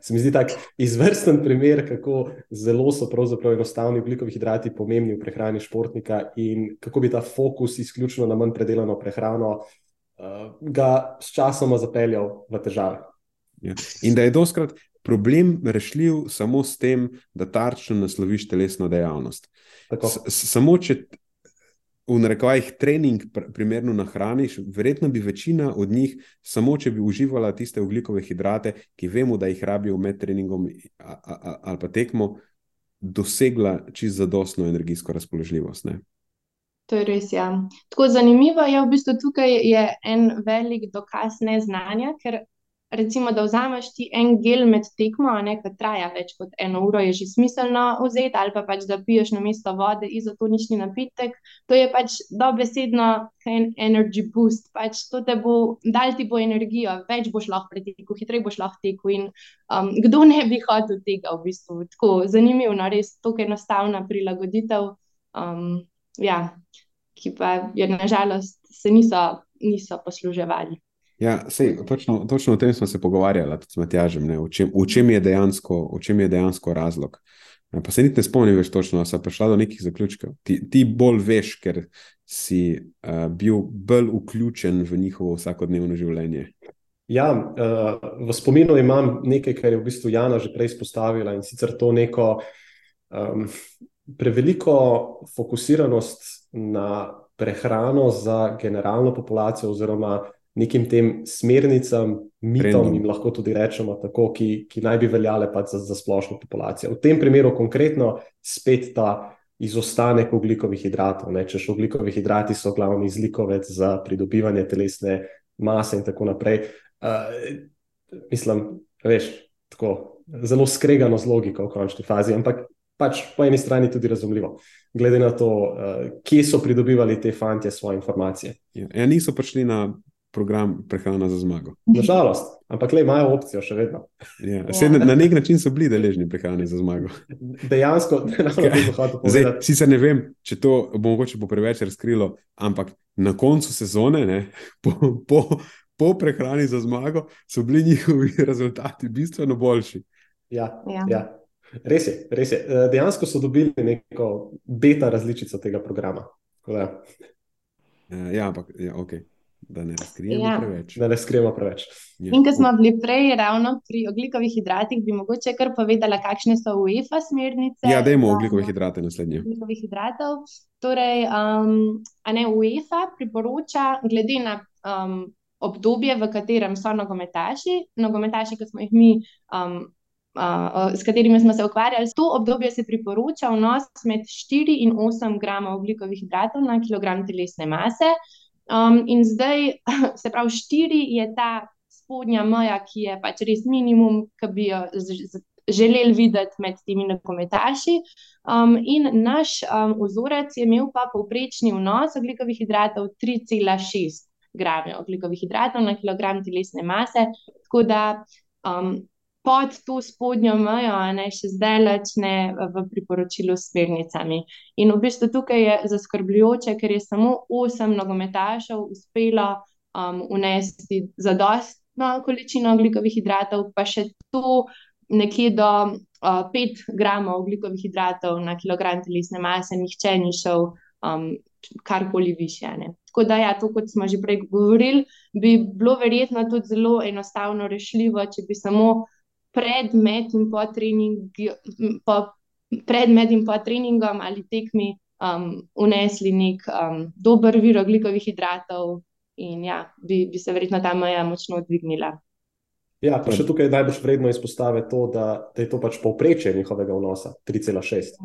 Se mi zdi tak izvrsten primer, kako zelo so pravzaprav enostavni ugljikovi hidrati pomembni v prehrani športnika in kako bi ta fokus izključno na manj predelano prehrano uh, ga sčasoma zapeljal v težave. Ja. In da je doskrat problem rešljiv samo s tem, da tarčno nasloviš telesno dejavnost. Tako. S, samo če v narekovajih trening pr primerno nahraniš, verjetno bi večina od njih, samo če bi uživala tiste ugljikove hidrate, ki vemo, da jih rabijo med treningom ali pa tekmo, dosegla čist zadostno energijsko razpoložljivost. Ne? To je res. Ja. Tako zanimivo je, v bistvu tukaj je en velik dokaz neznanja, ker recimo, da vzameš ti en gel med tekmo, ne, ki traja več kot eno uro, je že smiselno vzeti, ali pa pač, da piješ na mesto vode izotonični napitek. To je pač dobesedno en energy boost, pač to te bo, dal ti bo energijo, več boš lahko pretekel, hitreje boš lahko tekel. In um, kdo ne bi hotel tega, v bistvu, tako zanimivo, no, res tako enostavna prilagoditev. Um, ja, ki pa je nažalost se niso, niso posluževali. Ja, sej, točno, točno o tem smo se pogovarjali tudi s Matjažem, ne, v, čem, v, čem je dejansko, v čem je dejansko razlog. Ja, Pa se niti ne spomnim več točno, ali sem prišla do nekih zaključkov. Ti, ti bolj veš, ker si uh, bil bolj vključen v njihovo vsakodnevno življenje. Ja, uh, v spominu imam nekaj, kar je v bistvu Jana že prej izpostavila in sicer to neko um, preveliko fokusiranost na prehrano za generalno populacijo, oziroma nekim tem smernicam, mitom, Trendom. jim lahko tudi rečemo, tako, ki, ki naj bi veljale pač za, za splošno populacijo. V tem primeru konkretno spet ta izostanek oglikovih hidratov. Ne? Češ oglikovi hidrati so glavni izlikovec za pridobivanje telesne mase in tako naprej. Uh, mislim, veš, tako zelo skregano z logiko v končni fazi, ampak pač po eni strani tudi razumljivo, glede na to, uh, kje so pridobivali te fantje svoje informacije. Ja, ja niso prišli na program prehrana za zmago. Nažalost, ampak le imajo opcijo še vedno. Ja, ja. Na, na nek način so bili deležni prehrane za zmago. Dejansko, da bi hotel povedati. Sicer ne vem, če to bo mogoče bo preveč razkrilo, ampak na koncu sezone, ne, po, po, po prehrani za zmago, so bili njihovi rezultati bistveno boljši. Ja, ja. ja. Res je, res je. Eh, dejansko so dobili neko beta različico tega programa. Ja, ja, ampak ja, ok. Da ne razkrijemo ja. preveč. Da ne razkrijemo preveč. Ja. In ko smo bili prej ravno pri oglikovih hidratih, bi mogoče kar povedala, kakšne so UEFA smernice. Ja, dajmo oglikove hidrate naslednje. Oglikovih hidratov. Torej, um, a ne UEFA priporoča, glede na um, obdobje, v katerem so nogometaši, nogometaši, ki smo jih mi. Um, Uh, s katerimi smo se ukvarjali. To obdobje se priporoča vnos med 4 in 8 gramov oglikovih hidratov na kilogram telesne mase. Um, in zdaj, se pravi, 4 je ta spodnja meja, ki je pač res minimum, ki bi jo želeli videti med temi nogometaši. Um, in naš um, vzorec je imel pa povprečni vnos oglikovih hidratov 3,6 grame oglikovih hidratov na kilogram telesne mase. Tako da um, pod to spodnjo mejo, a ne še zdaj lečne v priporočilu s smernicami. In v bistvu tukaj je zaskrbljujoče, ker je samo osem nogometašev uspelo um, unesti zadostno količino oglikovih hidratov, pa še to nekje do uh, 5 gramov oglikovih hidratov na kilogram telesne mase, nihče ni šel um, karkoli više. Tako da, ja, to, kot smo že prej govorili, bi bilo verjetno tudi zelo enostavno rešljivo, če bi samo pred, med in po treningu, po, pred, med in po treningom ali tekmi um, unesli nek um, dober vir oglikovih hidratov, in ja, bi, bi se verjetno ta meja močno dvignila. Ja, pa še tukaj najbolj vredno izpostaviti to, da, da je to pač povprečje njihovega vnosa 3,6.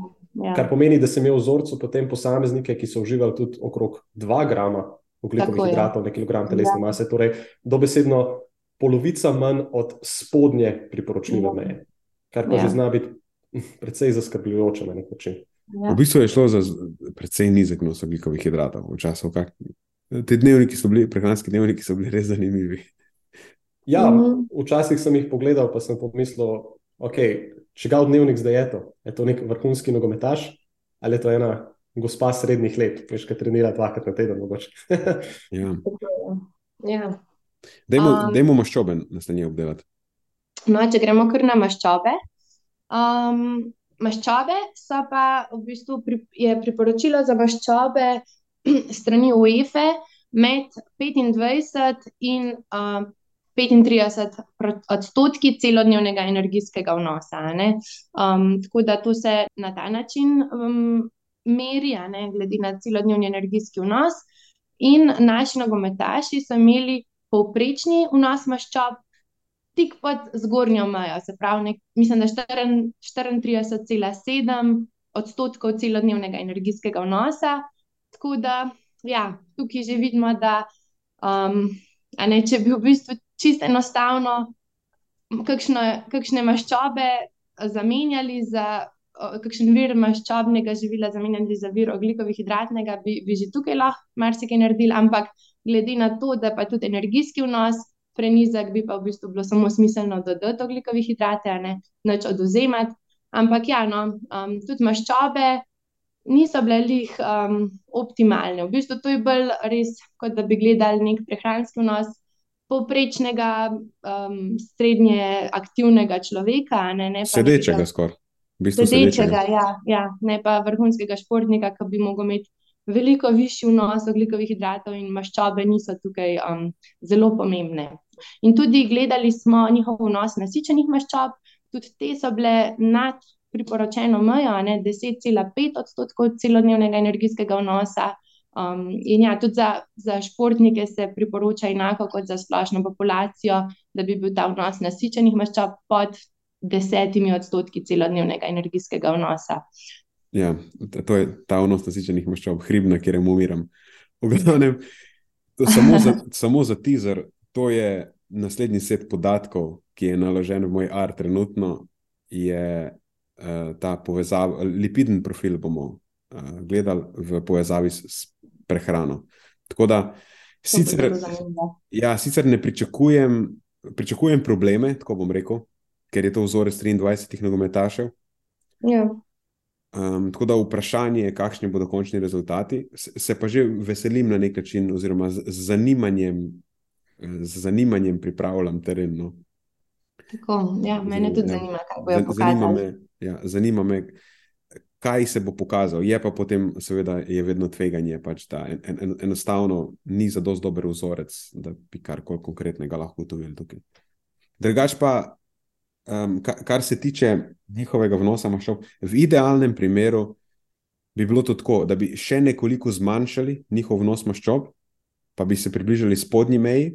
Ja. Kar pomeni, da sem imel v vzorcu potem posameznike, ki so uživali tudi okrog 2 grama ugljikovih hidratov na kilogram telesne ja. mase. Torej, dobesedno polovica manj od spodnje priporočljive ja. meje, kar pa ja. že zna biti precej zaskrbljujoče na nek način. Ja. V bistvu je šlo za precej nizek vnos ugljikovih hidratov v času. Kak... Te dnevniki so bili, prehranski dnevniki so bili res zanimivi. Ja, mm. včasih sem jih pogledal, pa sem pomislil, okay, če ga v dnevnik zdaj je to, je to nek vrhunski nogometaš ali je to ena gospa srednjih let, ki še trenira dvakrat na teden. ja. ja. Dajmo um, maščobe na stanje obdelati. No, če gremo kar na maščobe. Um, maščobe so pa v bistvu pri, priporočilo za maščobe strani UEFA med 25 in uh, 35 odstotki celodnevnega energijskega vnosa. Um, tako da to se na ta način um, meri, ne, glede na celodnevni energijski vnos. In naši nogometaši so imeli povprečni vnos maščob tik pod zgornjo mejo, se pravi, nek, mislim, da 34,7 odstotkov celodnevnega energijskega vnosa. Tako da, ja, tukaj že vidimo, da um, ne, če bi v bistvu čisto enostavno kakšno, kakšne maščobe zamenjali za kakšen vir maščobnega živila, zamenjali za vir oglikovih hidratnega, bi, bi že tukaj lahko marsikaj naredili, ampak glede na to, da pa tudi energijski vnos. Prenizek bi pa v bistvu bilo samo smiselno dodati oglikovih hidratov, a ne več oduzemati. Ampak, ja, no, um, tudi maščobe niso bile lih um, optimalne. V bistvu to je bolj res, kot da bi gledali nek prehranski vnos, povprečnega, um, srednje aktivnega človeka. Ne, ne sedečega skoraj. Sedečega, sedečega. Ja, ja, ne pa vrhunskega športnika, ki bi lahko imel veliko višji vnos oglikovih hidratov in maščobe, niso tukaj um, zelo pomembne. In tudi gledali smo njihov vnos nasičenih maščob, tudi te so bile nad priporočeno mejo, 10,5 odstotkov celodnevnega energijskega vnosa. Um, in ja, tudi za, za športnike se priporoča enako kot za splošno populacijo, da bi bil ta vnos nasičenih maščob pod desetimi odstotki celodnevnega energijskega vnosa. Ja, to je ta vnos nasičenih maščob, hribna, kjer jim umiram. Glavnem, samo, za, samo za teaser, to je naslednji set podatkov, ki je naložen v moj art, trenutno je uh, ta povezava, lipidni profil bomo uh, gledali v povezavi s, s prehrano. Tako da sicer, ja, sicer ne pričakujem, pričakujem probleme, tako bom rekel, ker je to vzorec 23 nogometašev. Ja. Um, tako da vprašanje je, kakšni bodo končni rezultati. Se, se pa že veselim na nek način, oziroma z, z, zanimanjem, z zanimanjem pripravljam teren. No. Tako, ja, mene tudi ja. zanima, kaj bojo pokazali. Zanima me, ja, zanima me, kaj se bo pokazal. Je pa potem, seveda, je vedno tveganje, pač, da en, en, enostavno ni za dosto dober vzorec, da bi karkoli konkretnega lahko ugotovili tukaj. Drugač pa, um, kar, kar se tiče njihovega vnosa maščob, v idealnem primeru bi bilo to tako, da bi še nekoliko zmanjšali njihov vnos maščob, pa bi se približali spodnji meji.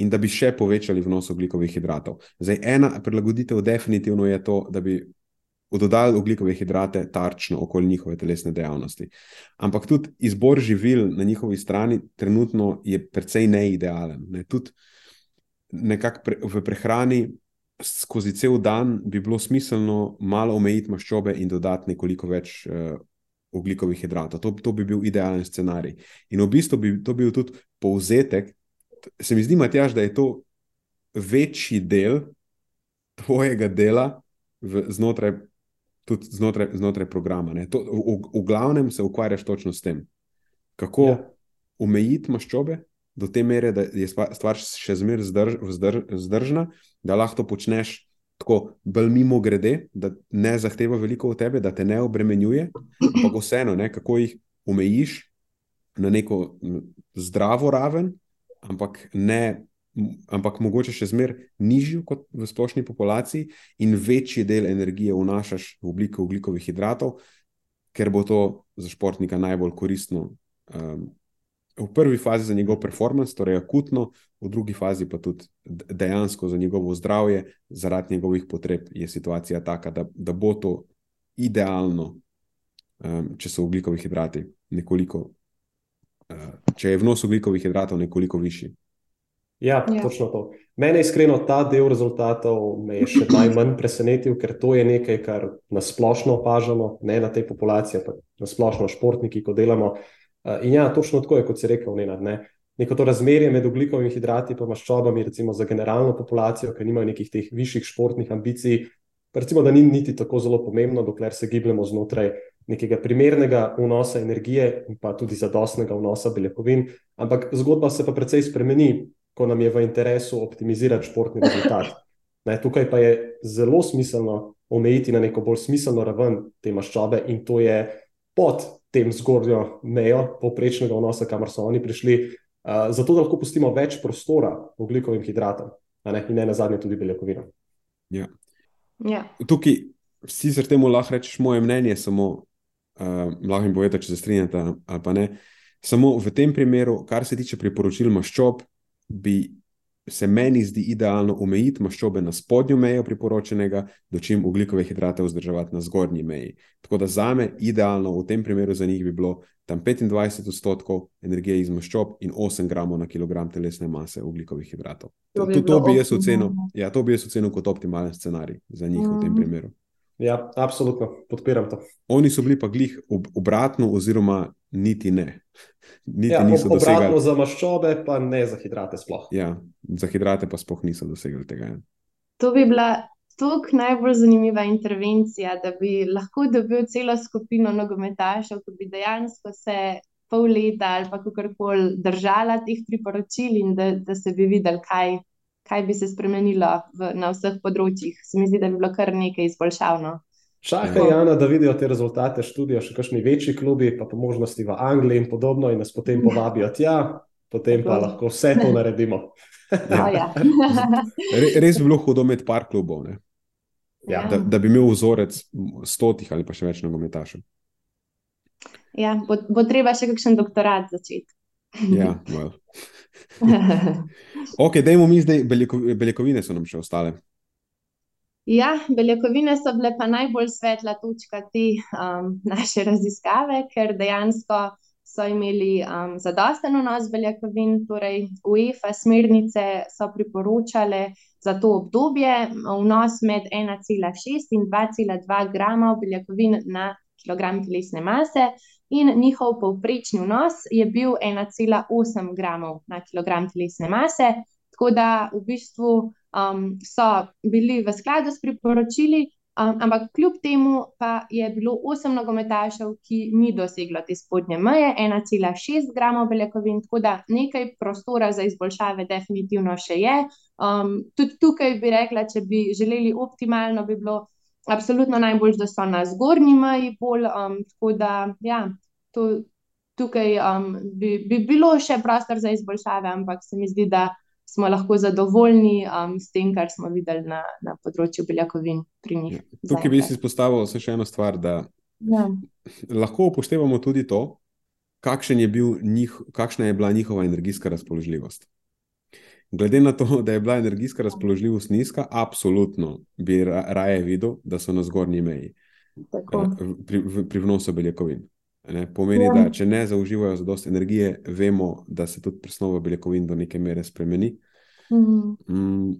In da bi še povečali vnos oglikovih hidratov. Zdaj, ena prilagoditev, definitivno je to, da bi dodali ugljikove hidrate tarčno okoli njihove telesne dejavnosti. Ampak tudi izbor živil na njihovi strani trenutno je precej neidealen. Ne? Tudi nekako pre, v prehrani skozi cel dan bi bilo smiselno malo omejiti maščobe in dodati nekoliko več uh, oglikovih hidratov. To, to bi bil idealen scenarij. In v bistvu bi to bil tudi povzetek. Se mi zdi, Matjaž, da je to večji del tvojega dela v, znotraj, znotraj, znotraj programa. To, v, v glavnem se ukvarjaš točno s tem, kako ja. omejiti maščobe do te mere, da je stvar še zmeraj zdrž, vzdrž, vzdržna, da lahko to počneš tako bolj mimo grede, da ne zahteva veliko od tebe, da te ne obremenjuje, ampak vseeno, ne, kako jih omejiš na neko zdravo raven, ampak, ne, ampak mogoče še zmeraj nižjo kot v splošni populaciji, in večji del energije vnašaš v obliki ugljikovih hidratov, ker bo to za športnika najbolj koristno. Um, v prvi fazi za njegov performance, torej akutno, v drugi fazi pa tudi dejansko za njegovo zdravje, zaradi njegovih potreb, je situacija taka, da, da bo to idealno, um, če so ugljikovi hidrati nekoliko, uh, če je vnos ugljikovi hidratov nekoliko višji. Ja, ja, točno to. Mene iskreno ta del rezultatov me je še najmanj presenetil, ker to je nekaj, kar nasplošno opažamo, ne na tej populaciji, pa nasplošno športniki, ko delamo. Uh, in ja, točno tako je, kot si rekel, ne. neko to razmerje med ugljikovimi hidrati in maščobami, recimo za generalno populacijo, ki nima nekih teh višjih športnih ambicij, recimo, da ni niti tako zelo pomembno, dokler se gibljemo znotraj nekega primernega vnosa energije in pa tudi zadostnega vnosa beljakovin. Ampak zgodba se pa precej spremeni, ko nam je v interesu optimizirati športni rezultat. Ne, tukaj pa je zelo smiselno omejiti na neko bolj smiselno raven te maščobe in to je pod tem zgornjo mejo poprečnega vnosa, kamor so oni prišli, uh, zato da lahko pustimo več prostora oglikovim hidratom, ne? in ne na zadnje tudi beljakovinom. Ja. Ja. Tukaj sicer temu lahko rečeš moje mnenje, samo uh, lahko jim povedati, če se strinjate ali pa ne. Samo v tem primeru, kar se tiče priporočil maščob, bi se meni zdi idealno omejiti maščobe na spodnjo mejo priporočenega, dočim ugljikove hidrate vzdrževati na zgornji meji. Tako da za me idealno v tem primeru za njih bi bilo tam 25 odstotkov energije iz maščob in 8 gramov na kilogram telesne mase ugljikovih hidratov. To, to, to, bi ocenil, ja, to bi jaz ocenil kot optimalen scenarij za njih mm. v tem mhm. primeru. Ja, absolutno podpiram to. Oni so bili pa glih ob, obratno, oziroma niti ne. Niti ja, niso obratno dosegali. za maščobe, pa ne za hidrate. Sploh. Ja, za hidrate pa sploh niso dosegli tega. Ja. To bi bila tako najbolj zanimiva intervencija, da bi lahko dobil celo skupino nogometašev, ki bi dejansko se pol leta ali pa kakorkoli držala teh priporočil in da, da se bi videli, kaj, kaj bi se spremenilo v, na vseh področjih. Se mi zdi, da bi bilo kar nekaj izboljšavno. Čakaj, Jana, da vidijo te rezultate študija, še kakšni večji klubi, pa po možnosti v Angliji in podobno, in nas potem povabijo tja, potem pa lahko vse to naredimo. Ja. Res bi bilo hudo imeti par klubov, ja. da, da bi imel vzorec stotih ali pa še več nogometašev. Ja, bo, bo treba še kakšen doktorat začeti. Ja, well. ok, dajmo mi zdaj, beljakovine so nam še ostale. Ja, beljakovine so bile pa najbolj svetla točka te um, naše raziskave, ker dejansko so imeli um, zadosten vnos beljakovin, torej UEFA smernice so priporočale za to obdobje vnos med 1,6 in 2,2 grama beljakovin na kilogram telesne mase, in njihov povprečni vnos je bil 1,8 gramov na kilogram telesne mase. Tako da v bistvu um, so bili v skladu s priporočili, Um, ampak kljub temu pa je bilo osem nogometašev, ki ni doseglo te spodnje meje, 1,6 gramov beljakovin, tako da nekaj prostora za izboljšave definitivno še je. Um, tudi tukaj bi rekla, če bi želeli optimalno, bi bilo absolutno najbolj, da so na zgornji meji bolj. Um, tako da ja, to, tukaj um, bi, bi bilo še prostor za izboljšave, ampak se mi zdi, da smo lahko zadovoljni um, s tem, kar smo videli na, na področju beljakovin pri njih. Ja, tukaj bi si izpostavil še eno stvar, da ja. lahko upoštevamo tudi to, je njih, kakšna je bila njihova energijska razpoložljivost. Glede na to, da je bila energijska razpoložljivost nizka, absolutno bi raje videl, da so na zgornji meji uh, pri, pri vnosu beljakovin. Ne, pomeni, ja. da če ne zaužívajo za dosti energije, vemo, da se tudi presnova beljakovin do neke mere spremeni. Mhm. Mm.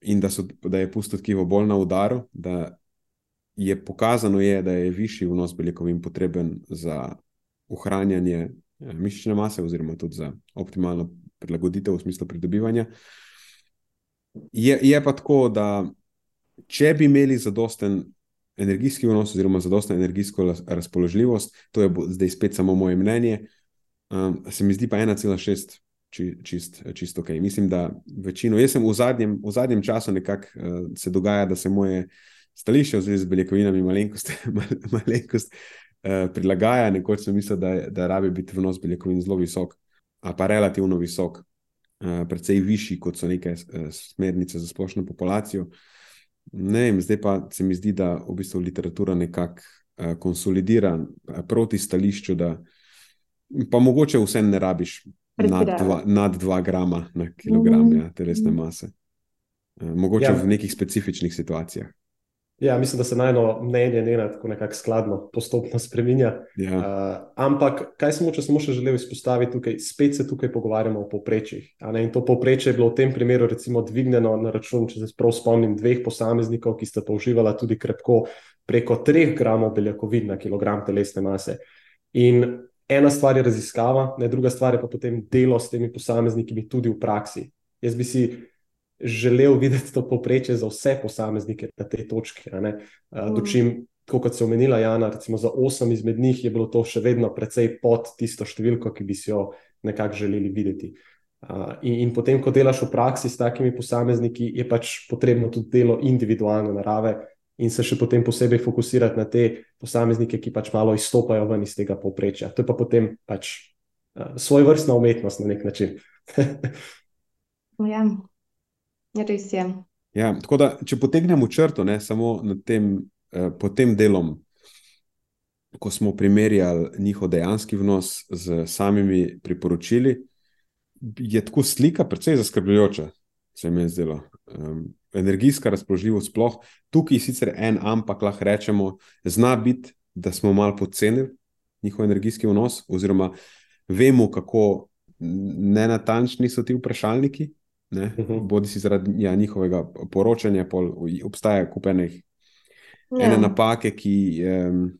In da, so, da je pusto tkivo bolj na udaru, da je pokazano, je, da je višji vnos beljakovin potreben za ohranjanje ja, mišične mase, oziroma tudi za optimalno prilagoditev v smislu pridobivanja. Je, je pa tako, da če bi imeli zadosten energijski vnos, oziroma zadostno energijsko razpoložljivost, to je zdaj spet samo moje mnenje, um, se mi zdi pa 1,6 či, čist, čist ok. Mislim, da večino, jaz sem v zadnjem, v zadnjem času nekako uh, se dogaja, da se moje stališče v zvezi z beljakovinami malenkost, malenkost uh, prilagaja. Nekoč sem mislil, da, da rabi biti vnos beljakovin zelo visok, a pa relativno visok. Uh, predvsej višji, kot so neke uh, smernice za splošno populacijo. Ne vem, zdaj pa se mi zdi, da v bistvu literatura nekako uh, konsolidira proti stališču, da pa mogoče vsem ne rabiš nad dva, nad dva grama na kilogram mm. ja, telesne mase. Mogoče ja. v nekih specifičnih situacijah. Ja, mislim, da se najno mnenje ne ena tako nekako skladno, postopno spremenja. Ja. Uh, ampak, kaj smo, če smo še želeli izpostaviti tukaj, spet se tukaj pogovarjamo o povprečjih. In to povprečje je bilo v tem primeru, recimo, dvignjeno na račun, če se prav spomnim, dveh posameznikov, ki sta pa uživala tudi krepko preko 3 gramov beljakovin na kilogram telesne mase. In ena stvar je raziskava, ne druga stvar je pa potem delo s temi posamezniki tudi v praksi. Jaz bi si želel videti to poprečje za vse posameznike na tej točki. Mm. Dočim, kot se je omenila Jana, recimo za osem izmed njih je bilo to še vedno precej pod tisto številko, ki bi si jo nekako želeli videti. In, in potem, ko delaš v praksi s takimi posamezniki, je pač potrebno tudi delo individualne narave. In se še potem posebej fokusirati na te posameznike, ki pač malo izstopajo ven iz tega povprečja. To je pa potem pač uh, svoj vrstna umetnost na nek način. ja, Res je. Ja, tako da, če potegnemo črto, ne, samo tem, eh, pod tem delom, ko smo primerjali njihov dejanski vnos z samimi priporočili, je tako slika precej zaskrbljujoča, se mi je zdelo. Um, energijska razpoložljivost, sploh tukaj, sicer en, ampak lahko rečemo, zna biti, da smo malo podcenili njihov energijski vnos, oziroma vemo, kako nenatančni so ti vprašalniki. Uh mhm. -huh. Bodi si zaradi ja, njihovega poročanja, pol, obstaja kupenih ja. ene napake, ki um,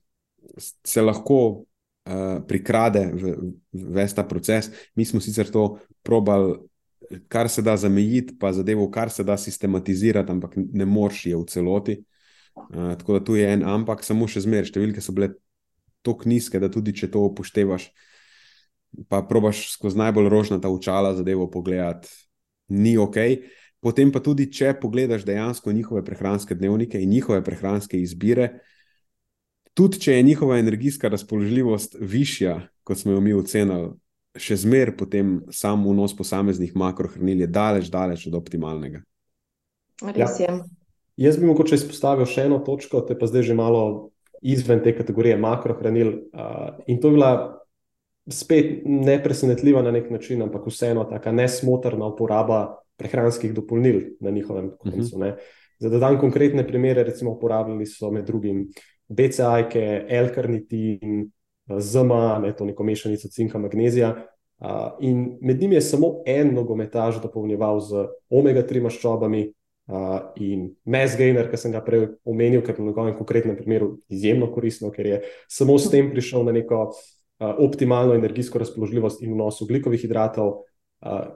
se lahko uh, prikrade v, v ves ta proces. Mi smo sicer to probali, kar se da zamejiti, pa zadevo, kar se da sistematizirati, ampak ne moreš je v celoti. Uh, tako da tu je en, ampak samo še zmeraj številke so bile tako nizke, da tudi če to upoštevaš. Pa probaš skozi najbolj rožnata očala zadevo pogledati, ni ok. Potem pa tudi, če pogledaš dejansko njihove prehranske dnevnike in njihove prehranske izbire, tudi če je njihova energijska razpoložljivost višja, kot smo jo mi ocenili, še zmeraj potem sam vnos posameznih makrohranil je daleč, daleč od optimalnega. Res je. Ja. Jaz bi mogoče izpostavil še eno točko, te pa zdaj že malo izven te kategorije makrohranil. Uh, in to je bila spet ne presenetljiva na nek način, ampak vseeno tako nesmotrna uporaba prehranskih dopolnil na njihovem koncu. Uh -huh. Za da dam konkretne primere, recimo uporabljali so med drugim BCA-jke, L-karnitin, ZMA, ne, to neko mešanico cinka, magnezija. Uh, in med njimi je samo en nogometaž dopolnjeval z omega-3 maščobami uh, in mesgainer, ki sem ga prej omenil, ker je v njegovem konkretnem primeru izjemno koristno, ker je samo s tem prišel na neko uh, optimalno energijsko razpoložljivost in vnos ugljikovih hidratov,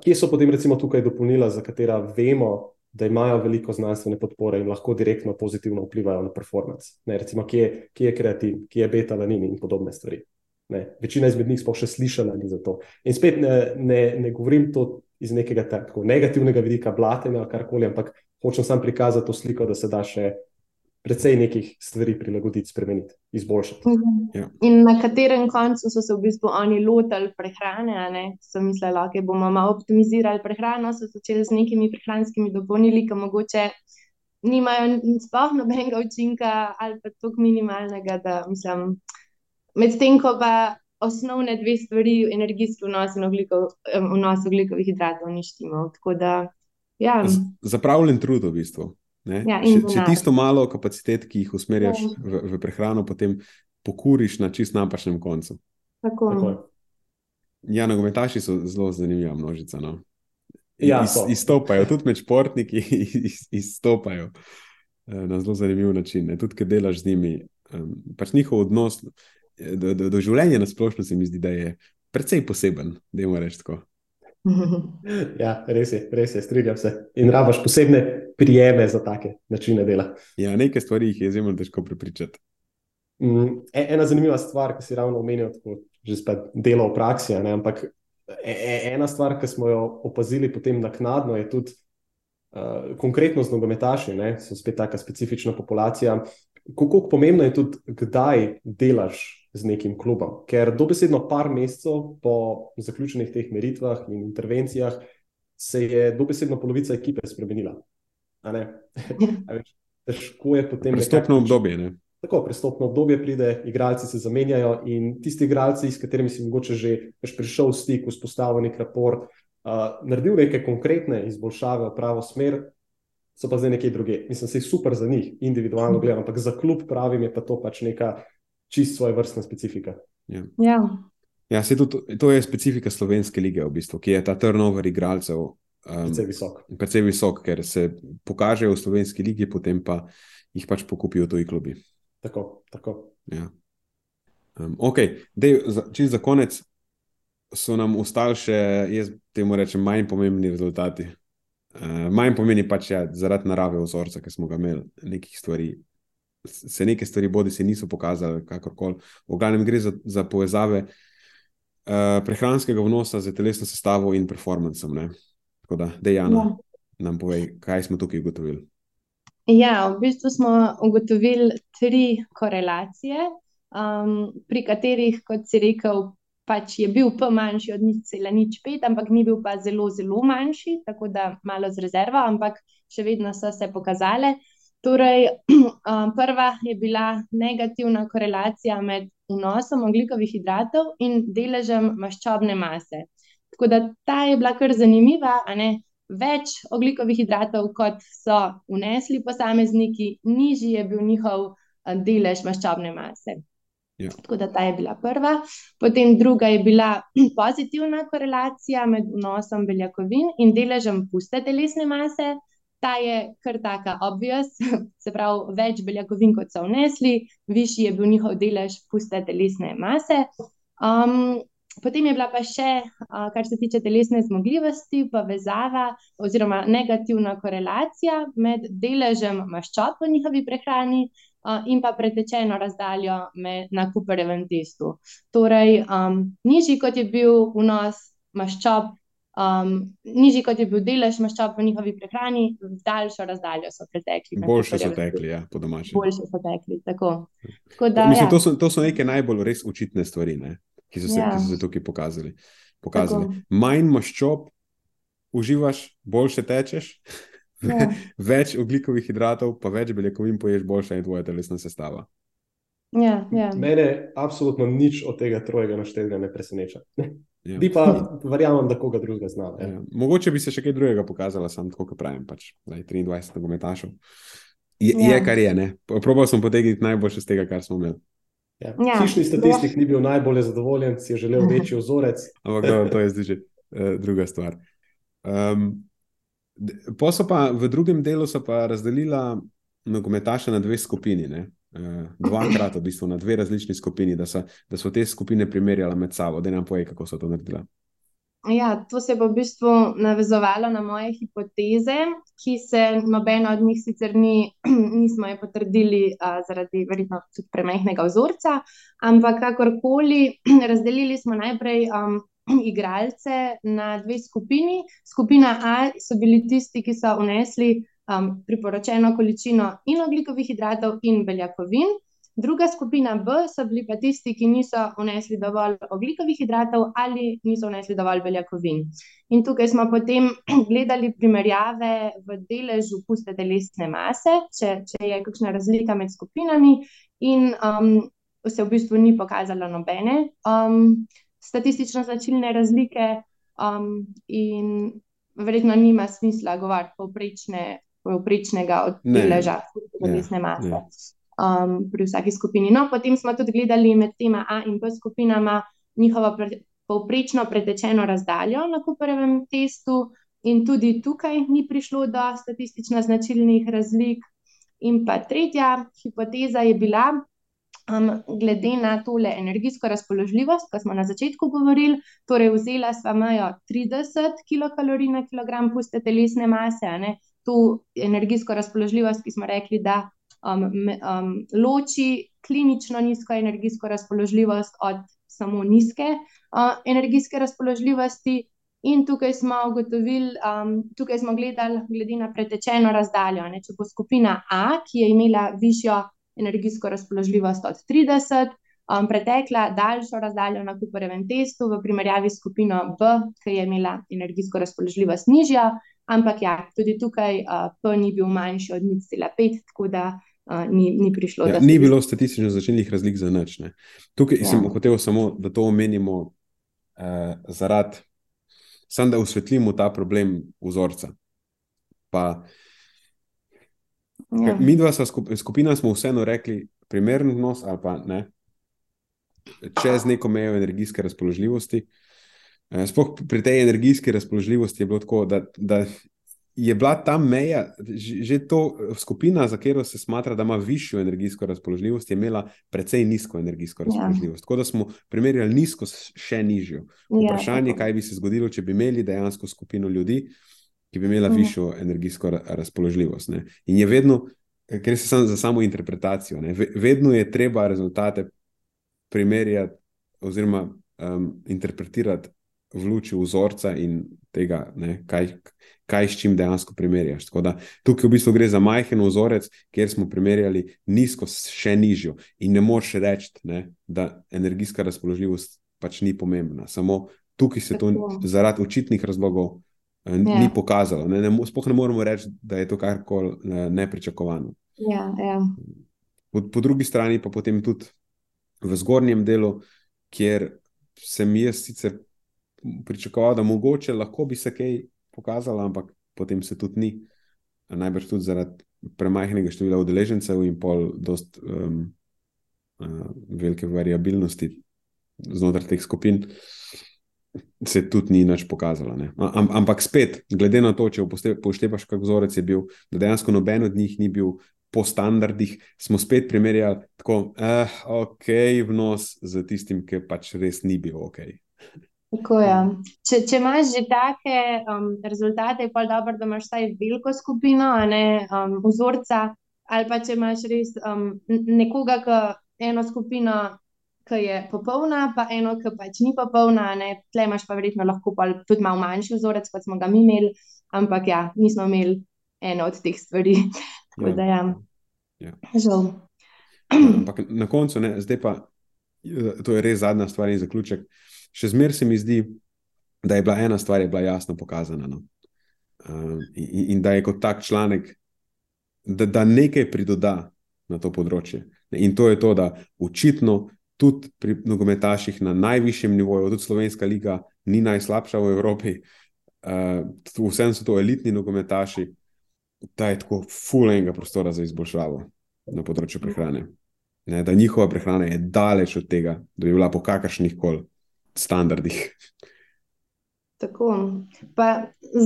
kje so potem recimo tukaj dopolnila, za katera vemo, da imajo veliko znanstvene podpore in lahko direktno pozitivno vplivajo na performance. Ne, recimo, kje, kje je kreatin, kje je beta-lanin in podobne stvari. Ne, večina izmed njih sploh še slišala ni za to. In spet ne, ne, ne govorim to iz nekega tako negativnega vidika, blatenja ali karkoli, ampak hočem samo prikazati to sliko, da se da še precej nekih stvari prilagoditi, spremeniti, izboljšati. Mhm. Ja. In na katerem koncu so se v bistvu oni lotili prehrane, so mislili, da okay, bomo malo optimizirali prehrano, so začeli z nekimi prehranskimi dopolnili, ki mogoče nimajo sploh nobenega učinka ali pa tako minimalnega, da mislim. Medtem ko pa osnovne dve stvari, energijski vnos in oglikov, vnos oglikovih hidratov, ni štimal. Ja. Zapravljen trud, v bistvu. Ja, če, če tisto malo kapacitet, ki jih usmerjaš ja. v, v prehrano, potem pokuriš na čist napačnem koncu. Tako. Tako. Ja, nogometaši so zelo zanimiva množica. No? Ja, iz, izstopajo, tudi med športniki iz, izstopajo eh, na zelo zanimiv način. Ne? Tudi, ker delaš z njimi, pač njihov odnos do, do, do življenja na splošno se mi zdi, da je precej poseben, da jim rečeš tako. Ja, res je, res je, strinjam se. In rabaš posebne prijeme za take načine dela. Ja, nekaj stvari jih je zelo težko prepričati. Mm, e, ena zanimiva stvar, ki si ravno omenil, tako že spet delo v praksi. Ne, ampak e, e, ena stvar, ki smo jo opazili potem naknadno, je tudi uh, konkretno z nogometaši, ki so spet taka specifična populacija. Kako pomembno je tudi, kdaj delaš z nekim klubom. Ker dobesedno par mesecev po zaključenih teh meritvah in intervencijah se je dobesedno polovica ekipe spremenila. Težko je potem. Prestopno obdobje. Ne? Tako, prestopno obdobje pride, igralci se zamenjajo in tisti igralci, s katerimi si mogoče že prišel v stik, vzpostavil nek raport, uh, naredil neke konkretne izboljšave v pravo smer, so pa zdaj nekje druge. Mislim, da je super za njih, individualno gledano, ampak za klub pravim je pa to pač neka čist svoje vrstna specifika. Ja. Ja. Ja, tudi, to je specifika slovenske lige, v bistvu, ki je ta turnover igralcev um, precej visok. Precej visok, ker se pokažejo v slovenski ligi, potem pa jih pač pokupijo tuji klubi. Tako, tako. Ja. Um, ok, če za konec so nam ostali še, jaz temu rečem, manj pomembni rezultati. Uh, manj pomeni pač ja, zaradi narave vzorca, ki smo ga imeli, nekih stvari se neke stvari bodi se niso pokazale, kakorkoli. V glavnem gre za, za povezave uh, prehranskega vnosa z telesno sestavo in performancem. Ne? Tako da, dejana, ja. nam povej, kaj smo tukaj ugotovili. Ja, v bistvu smo ugotovili tri korelacije, um, pri katerih, kot si rekel, pač je bil P manjši od nič cela nič pet, ampak ni bil pa zelo, zelo manjši, tako da malo z rezervo, ampak še vedno so se pokazale. Torej, prva je bila negativna korelacija med vnosom oglikovih hidratov in deležem maščobne mase. Tako da ta je bila kar zanimiva, več oglikovih hidratov, kot so vnesli posamezniki, nižji je bil njihov delež maščobne mase. Ja. Tako da ta je bila prva. Potem druga je bila pozitivna korelacija med vnosom beljakovin in deležem puste telesne mase ta je kar taka obvious, se pravi, več beljakovin, kot so vnesli, višji je bil njihov delež puste telesne mase. Um, potem je bila pa še, uh, kar se tiče telesne zmogljivosti, povezava oziroma negativna korelacija med deležem maščob v njihovi prehrani. Uh, in pa pretečeno razdaljo med, na Cooperjevem testu. Torej, um, nižji kot je bil vnos maščob um, nižji kot je bil delež maščob v njihovi prehrani, daljšo razdaljo so pretekli. Boljše so tekli, ja, po domačem. Boljše so tekli, tako. tako da, Mislim, ja. to, so, to so neke najbolj res učitne stvari, ne, ki, so se, ja. ki so se tukaj pokazali. pokazali. Manj maščob uživaš, boljše tečeš. Ja. več oglikovih hidratov, pa več beljakovin poješ, boljša je tvoja telesna sestava. Ja, ja. Mene absolutno nič od tega trojega naštetega ne preseneča. Ja. Bi pa verjamem, da koga drugega zna. Ja. Ja. Mogoče bi se še kaj drugega pokazala, samo tako, kot pravim, pač, zdaj, 23 nogometašov. Je, ja. je, kar je. ne. Probal sem potegniti najboljše z tega, kar smo imeli. Ja. Ja. Hišni statistik ni bil najbolj zadovoljen, si je želel večji vzorec. Ampak dobro, to je zdaj že uh, druga stvar. Um, pa so pa v drugem delu so pa razdelila nogometaše na dve skupini. Ne? Uh, dvakrat, v bistvu, na dve različni skupini, da so, da so te skupine primerjale med sabo. Da nam poje, kako so to naredila. Ja, to se je v bistvu navezovalo na moje hipoteze, ki se nobena od njih sicer ni, nismo je potrdili uh, zaradi verjetno tudi premajhnega vzorca, ampak kakorkoli, razdelili smo najprej um, igralce na dve skupini. Skupina A so bili tisti, ki so unesli um, priporočeno količino in oglikovih hidratov in beljakovin. Druga skupina B so bili pa tisti, ki niso vnesli dovolj oglikovih hidratov ali niso vnesli dovolj beljakovin. In tukaj smo potem gledali primerjave v deležu puste telesne mase, če, če je kakšna razlika med skupinami, in um, se v bistvu ni pokazalo nobene um, statistično značilne razlike, um, in verjetno nima smisla govoriti povprečne, povprečnega od Ne. deleža puste Ja, telesne mase ja. um, pri vsaki skupini. No, potem smo tudi gledali med tema A in B skupinama njihovo pre, povprečno pretečeno razdaljo na Cooperjevem testu, in tudi tukaj ni prišlo do statistično značilnih razlik. In pa tretja hipoteza je bila, um, glede na tole energijsko razpoložljivost, ko smo na začetku govorili, torej vzela sva mejo 30 kilokalorij na kilogram puste telesne mase, ne, to energijsko razpoložljivost, ki smo rekli, da um, me- um, loči klinično nizko energijsko razpoložljivost od samo nizke uh, energijske razpoložljivosti. In tukaj smo ugotovili, um, tukaj smo gledali, glede na pretečeno razdaljo. Ne, če bo skupina A, ki je imela višjo energijsko razpoložljivost od 30, um, pretekla daljšo razdaljo na Cooperjevem testu v primerjavi s skupino B, ki je imela energijsko razpoložljivost nižjo, ampak ja, tudi tukaj uh, P ni bil manjši od 0,5, tako da uh, ni, ni prišlo Ja, do ni bilo statistično značilnih razlik za nič. ne. Tukaj Ja. sem hotel samo, da to omenimo uh, zaradi, samo da osvetlimo ta problem vzorca. Pa, Ja. Mi dva skup, skupina smo vseeno rekli, primeren vnos ali pa ne, čez neko mejo energijske razpoložljivosti. Eh, Sploh pri tej energijski razpoložljivosti je bilo tako, da, da je bila ta meja, že, to eh, skupina, za katero se smatra, da ima višjo energijsko razpoložljivost, je imela precej nizko energijsko razpoložljivost. Tako da smo primerjali nizko s še nižjo. Vprašanje, Ja, kaj bi se zgodilo, če bi imeli dejansko skupino ljudi, ki bi imela Mhm. višjo energijsko ra- razpoložljivost. Ne. In je vedno, eh, ker se sam za samo interpretacijo, ne, ve- vedno je treba rezultate primerjati oziroma um, interpretirati v luči vzorca in tega, ne, kaj, kaj s čim dejansko primerjaš. Tako da tukaj v bistvu gre za majhen vzorec, kjer smo primerjali nizko s še nižjo. In ne moreš reči, ne, da energijska razpoložljivost pač ni pomembna. Samo tukaj se to Tako. zaradi očitnih razlogov eh, Ja. ni pokazalo. Ne, ne, sploh ne moremo reči, da je to karkoli eh, nepričakovano. Ja, ja. Po, po drugi strani pa potem tudi v zgornjem delu, kjer sem jaz sicer pričakoval, da mogoče lahko bi se kaj pokazalo, ampak potem se tudi ni. Najbrž tudi zaradi premajhnega števila udeležencev in pol dost um, uh, velike variabilnosti znotraj teh skupin. Se tudi ni nič pokazalo. Am, ampak spet, glede na to, če upošte- upoštevaš, kak vzorec je bil, da dejansko noben od njih ni bil po standardih, smo spet primerjali tako, eh, ok, vnos z tistim, ki pač res ni bil ok. Tako je. Če, če imaš že take um, rezultate, je pa dobro, da imaš vsaj veliko skupino, a ne um, vzorca, ali pa če imaš res um, nekoga, ki eno skupino, ki je popolna, pa eno, ki pač ni popolna, ne, tle imaš pa verjetno lahko pol tudi malo manjši vzorec, kot smo ga mi imeli, ampak ja, nismo imeli eno od teh stvari. Tako Ja. da ja, Ja. žal. Ampak na koncu, ne, zdaj pa, eh, to je res zadnja stvar in zaključek. Še zmeraj se mi zdi, da je bila ena stvar je bila jasno pokazana. No. Um, in, in da je kot tak članek, da, da nekaj pridoda na to področje. In to je to, da očitno tudi pri nogometaših na najvišjem nivoju, tudi Slovenska liga ni najslabša v Evropi, uh, vsem so to elitni nogometaši, da je tako fulenga prostora za izboljšavo na področju prehrane. Ne, da njihova prehrana je daleč od tega, da bi bila po kakršnih koli standardih. Tako. Pa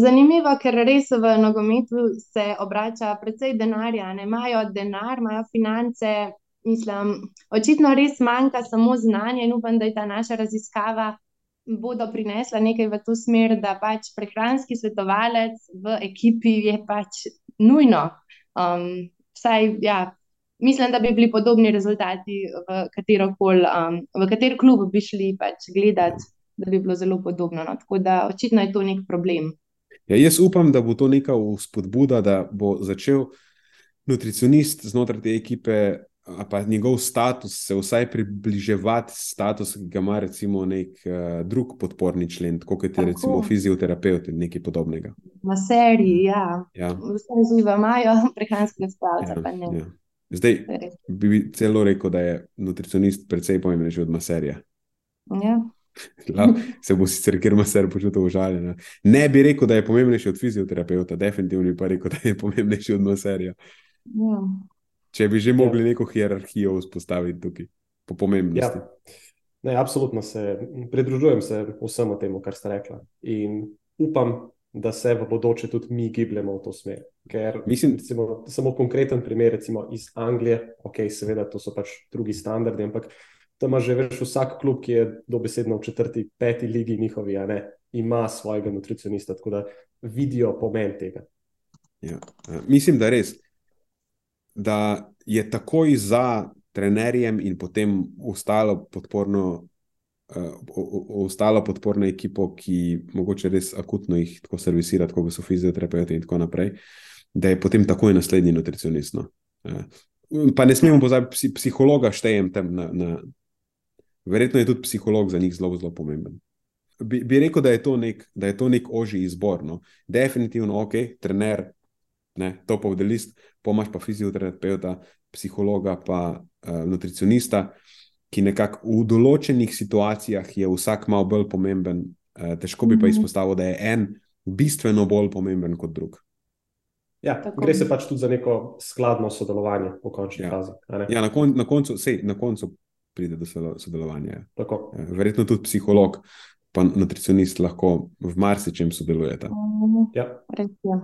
zanimivo, ker res v nogometu se obrača precej denarja, ne imajo denar, imajo finance, mislim, očitno res manjka samo znanje in upam, da je ta naša raziskava bodo prinesla nekaj v to smer, da pač prehranski svetovalec v ekipi je pač nujno. Um, vsaj, ja, mislim, da bi bili podobni rezultati v katerokoli, um, v kater klub bi šli pač gledati, da bi bilo zelo podobno. No. Tako da očitno je to nek problem. Ja, jaz upam, da bo to neka spodbuda, da bo začel nutricionist znotraj te ekipe pa njegov status se vsaj približevati statusu, ki ga ima recimo nek uh, drug podporni člen, kot je Tako. recimo fizioterapeut in nekaj podobnega. Na seriji, ja. ja. Vse živa imajo prehranske spalce, ja, pa ne. Ja. Zdaj bi celo rekel, da je nutricionist precej pomembnejši od maserja. Ja. Se bo sicer, ker ima ser počutil užaljen. Ne bi rekel, da je pomembnejši od fizioterapeuta, definitivno bi pa rekel, da je pomembnejši od maserja. Ja. Če bi že ja. mogli neko hierarhijo vzpostaviti tukaj, po pomembnosti. Ja. Ne, absolutno se pridružujem se vsemu temu, kar ste rekli. In upam, da se v bodoče tudi mi gibljemo v to smer. Ker, mislim, recimo, samo konkreten primer, recimo iz Anglije, ok, seveda, to so pač drugi standardi, ampak tam že veš, vsak klub, ki je dobesedno v četrti, peti ligi njihovi, ne, ima svojega nutricionista, tako da vidijo pomen tega. Ja, mislim, da res da je takoj za trenerjem in potem ostalo podporno. Ostalo podporno ekipo, ki mogoče res akutno jih tako servisira, kot so fizioterapeuti, in tako naprej, da je potem takoj naslednji nutricionist. No. Uh, pa ne smemo pozabiti, psi, psihologa štejem tam. Na, na, verjetno je tudi psiholog za njih zelo, zelo pomemben. Bi, bi rekel, da je to nek, da je to nek oži izbor. No. Definitivno, ok, trener, ne, topov delist, pomaž pa fizioterapeuta, psihologa, pa uh, nutricionista, ki nekako v določenih situacijah je vsak malo bolj pomemben. Uh, težko bi pa mhm. izpostavil, da je en bistveno bolj pomemben kot drug. Ja, gre se pač tudi za neko skladno sodelovanje v končni ja. fazi. Ja, na, kon, na, koncu, sej, na koncu pride do sodelovanja. Ja. Ja, verjetno tudi psiholog, pa nutricionist lahko v marsičem sodelujeta. Ja. Res je.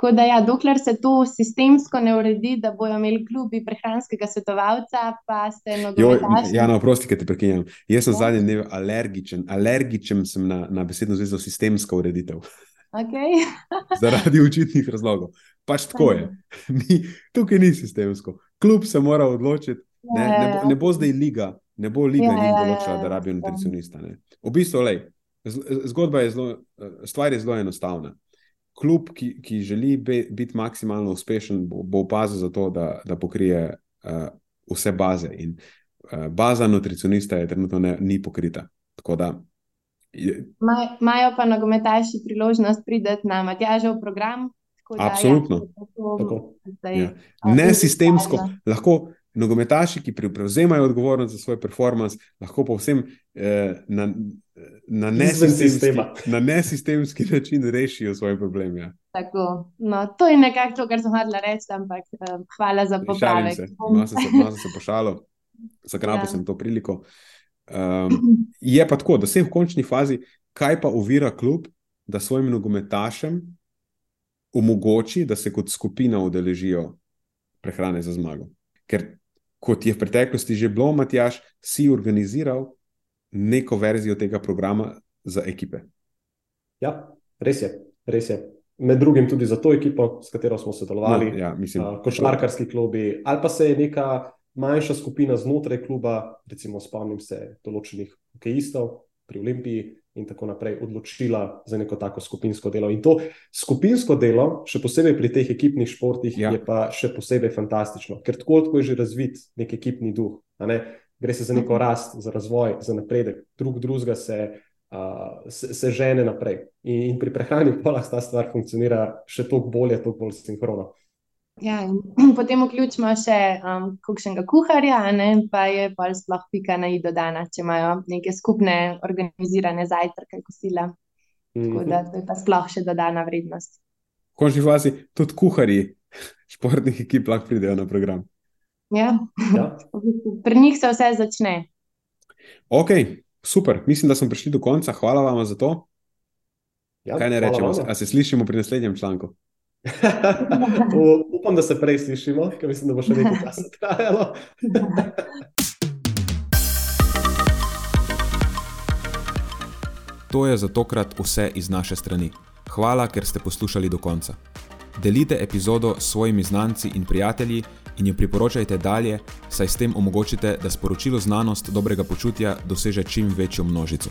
Tako da, ja, dokler se to sistemsko ne uredi, da bojo imeli klubi prehranskega svetovalca, pa ste nogometaši. Ja, no, prosti, ki te prekinjam. Jaz sem ja. zadnji dnev alergičen. Alergičen sem na, na besedno zvezo sistemska ureditev. Okay. Zaradi očitnih razlogov. Pač tako je. Ni, tukaj ni sistemsko. Klub se mora odločiti. Ne, ne, bo, ne bo zdaj liga, ne bo liga ja, jim določila, da rabijo nutricionista. Ne. V bistvu, lej, zgodba je zelo, stvar je zelo enostavna klub, ki, ki želi be, biti maksimalno uspešen, bo, bo opazil za to, da, da pokrije uh, vse baze. In uh, baza nutricionista je trenutno ne, ni pokrita. Imajo pa nogometaši priložnost priti na Matjažev program. Da, Absolutno. Ja, ja. Ne sistemsko, lahko nogometaši, ki prevzemajo odgovornost za svoj performance, lahko pa vsem eh, na, na, nesistemski, na nesistemski način rešijo svoje probleme. Ja. No, to je nekako to, kar sem hotel reči, ampak eh, hvala za popravek. Malo sem se, se pošalil, zagrabil ja. sem to priliko. Um, je pa tako, da sem v končni fazi, kaj pa uvira klub, da svojim nogometašem omogoči, da se kot skupina udeležijo prehrane za zmago. Ker kot je v preteklosti že bilo, Matjaš, si organiziral neko verzijo tega programa za ekipe. Ja, res je. Res je. Med drugim tudi za to ekipo, s katero smo sodelovali, no, ja, košarkarski klubi, ali pa se je neka manjša skupina znotraj kluba, recimo spomnim se določenih hokejistov pri Olimpiji, in tako naprej odločila za neko tako skupinsko delo. In to skupinsko delo, še posebej pri teh ekipnih športih, ja. je pa še posebej fantastično, ker tako, tako je že razvit nek ekipni duh. Gre se za neko mhm. rast, za razvoj, za napredek, drug drugega se, uh, se, se žene naprej. In, in pri prehrani pa lahko ta stvar funkcionira še toliko bolje, toliko bolj sinhrono. Ja, potem vključimo še um, kakšnega kuharja, ne, pa je pa sploh pika na i dodana, če imajo neke skupne organizirane zajtrke, kosila. Tako da to je pa sploh še dodana vrednost. V končni fazi tudi kuharji športnih ekip lahko pridejo na program. Ja. Ja. Pri njih se vse začne. Ok, super, mislim, da smo prišli do konca. Hvala vam za to. Ja, Kaj ne rečemo? vama. A se slišimo pri naslednjem članku? Upam, da se prej slišimo, ker mislim, da bo še nekaj časa trajalo. To je za tokrat vse iz naše strani. Hvala, ker ste poslušali do konca. Delite epizodo s svojimi znanci in prijatelji in jo priporočajte dalje, saj s tem omogočite, da sporočilo znanost dobrega počutja doseže čim večjo množico.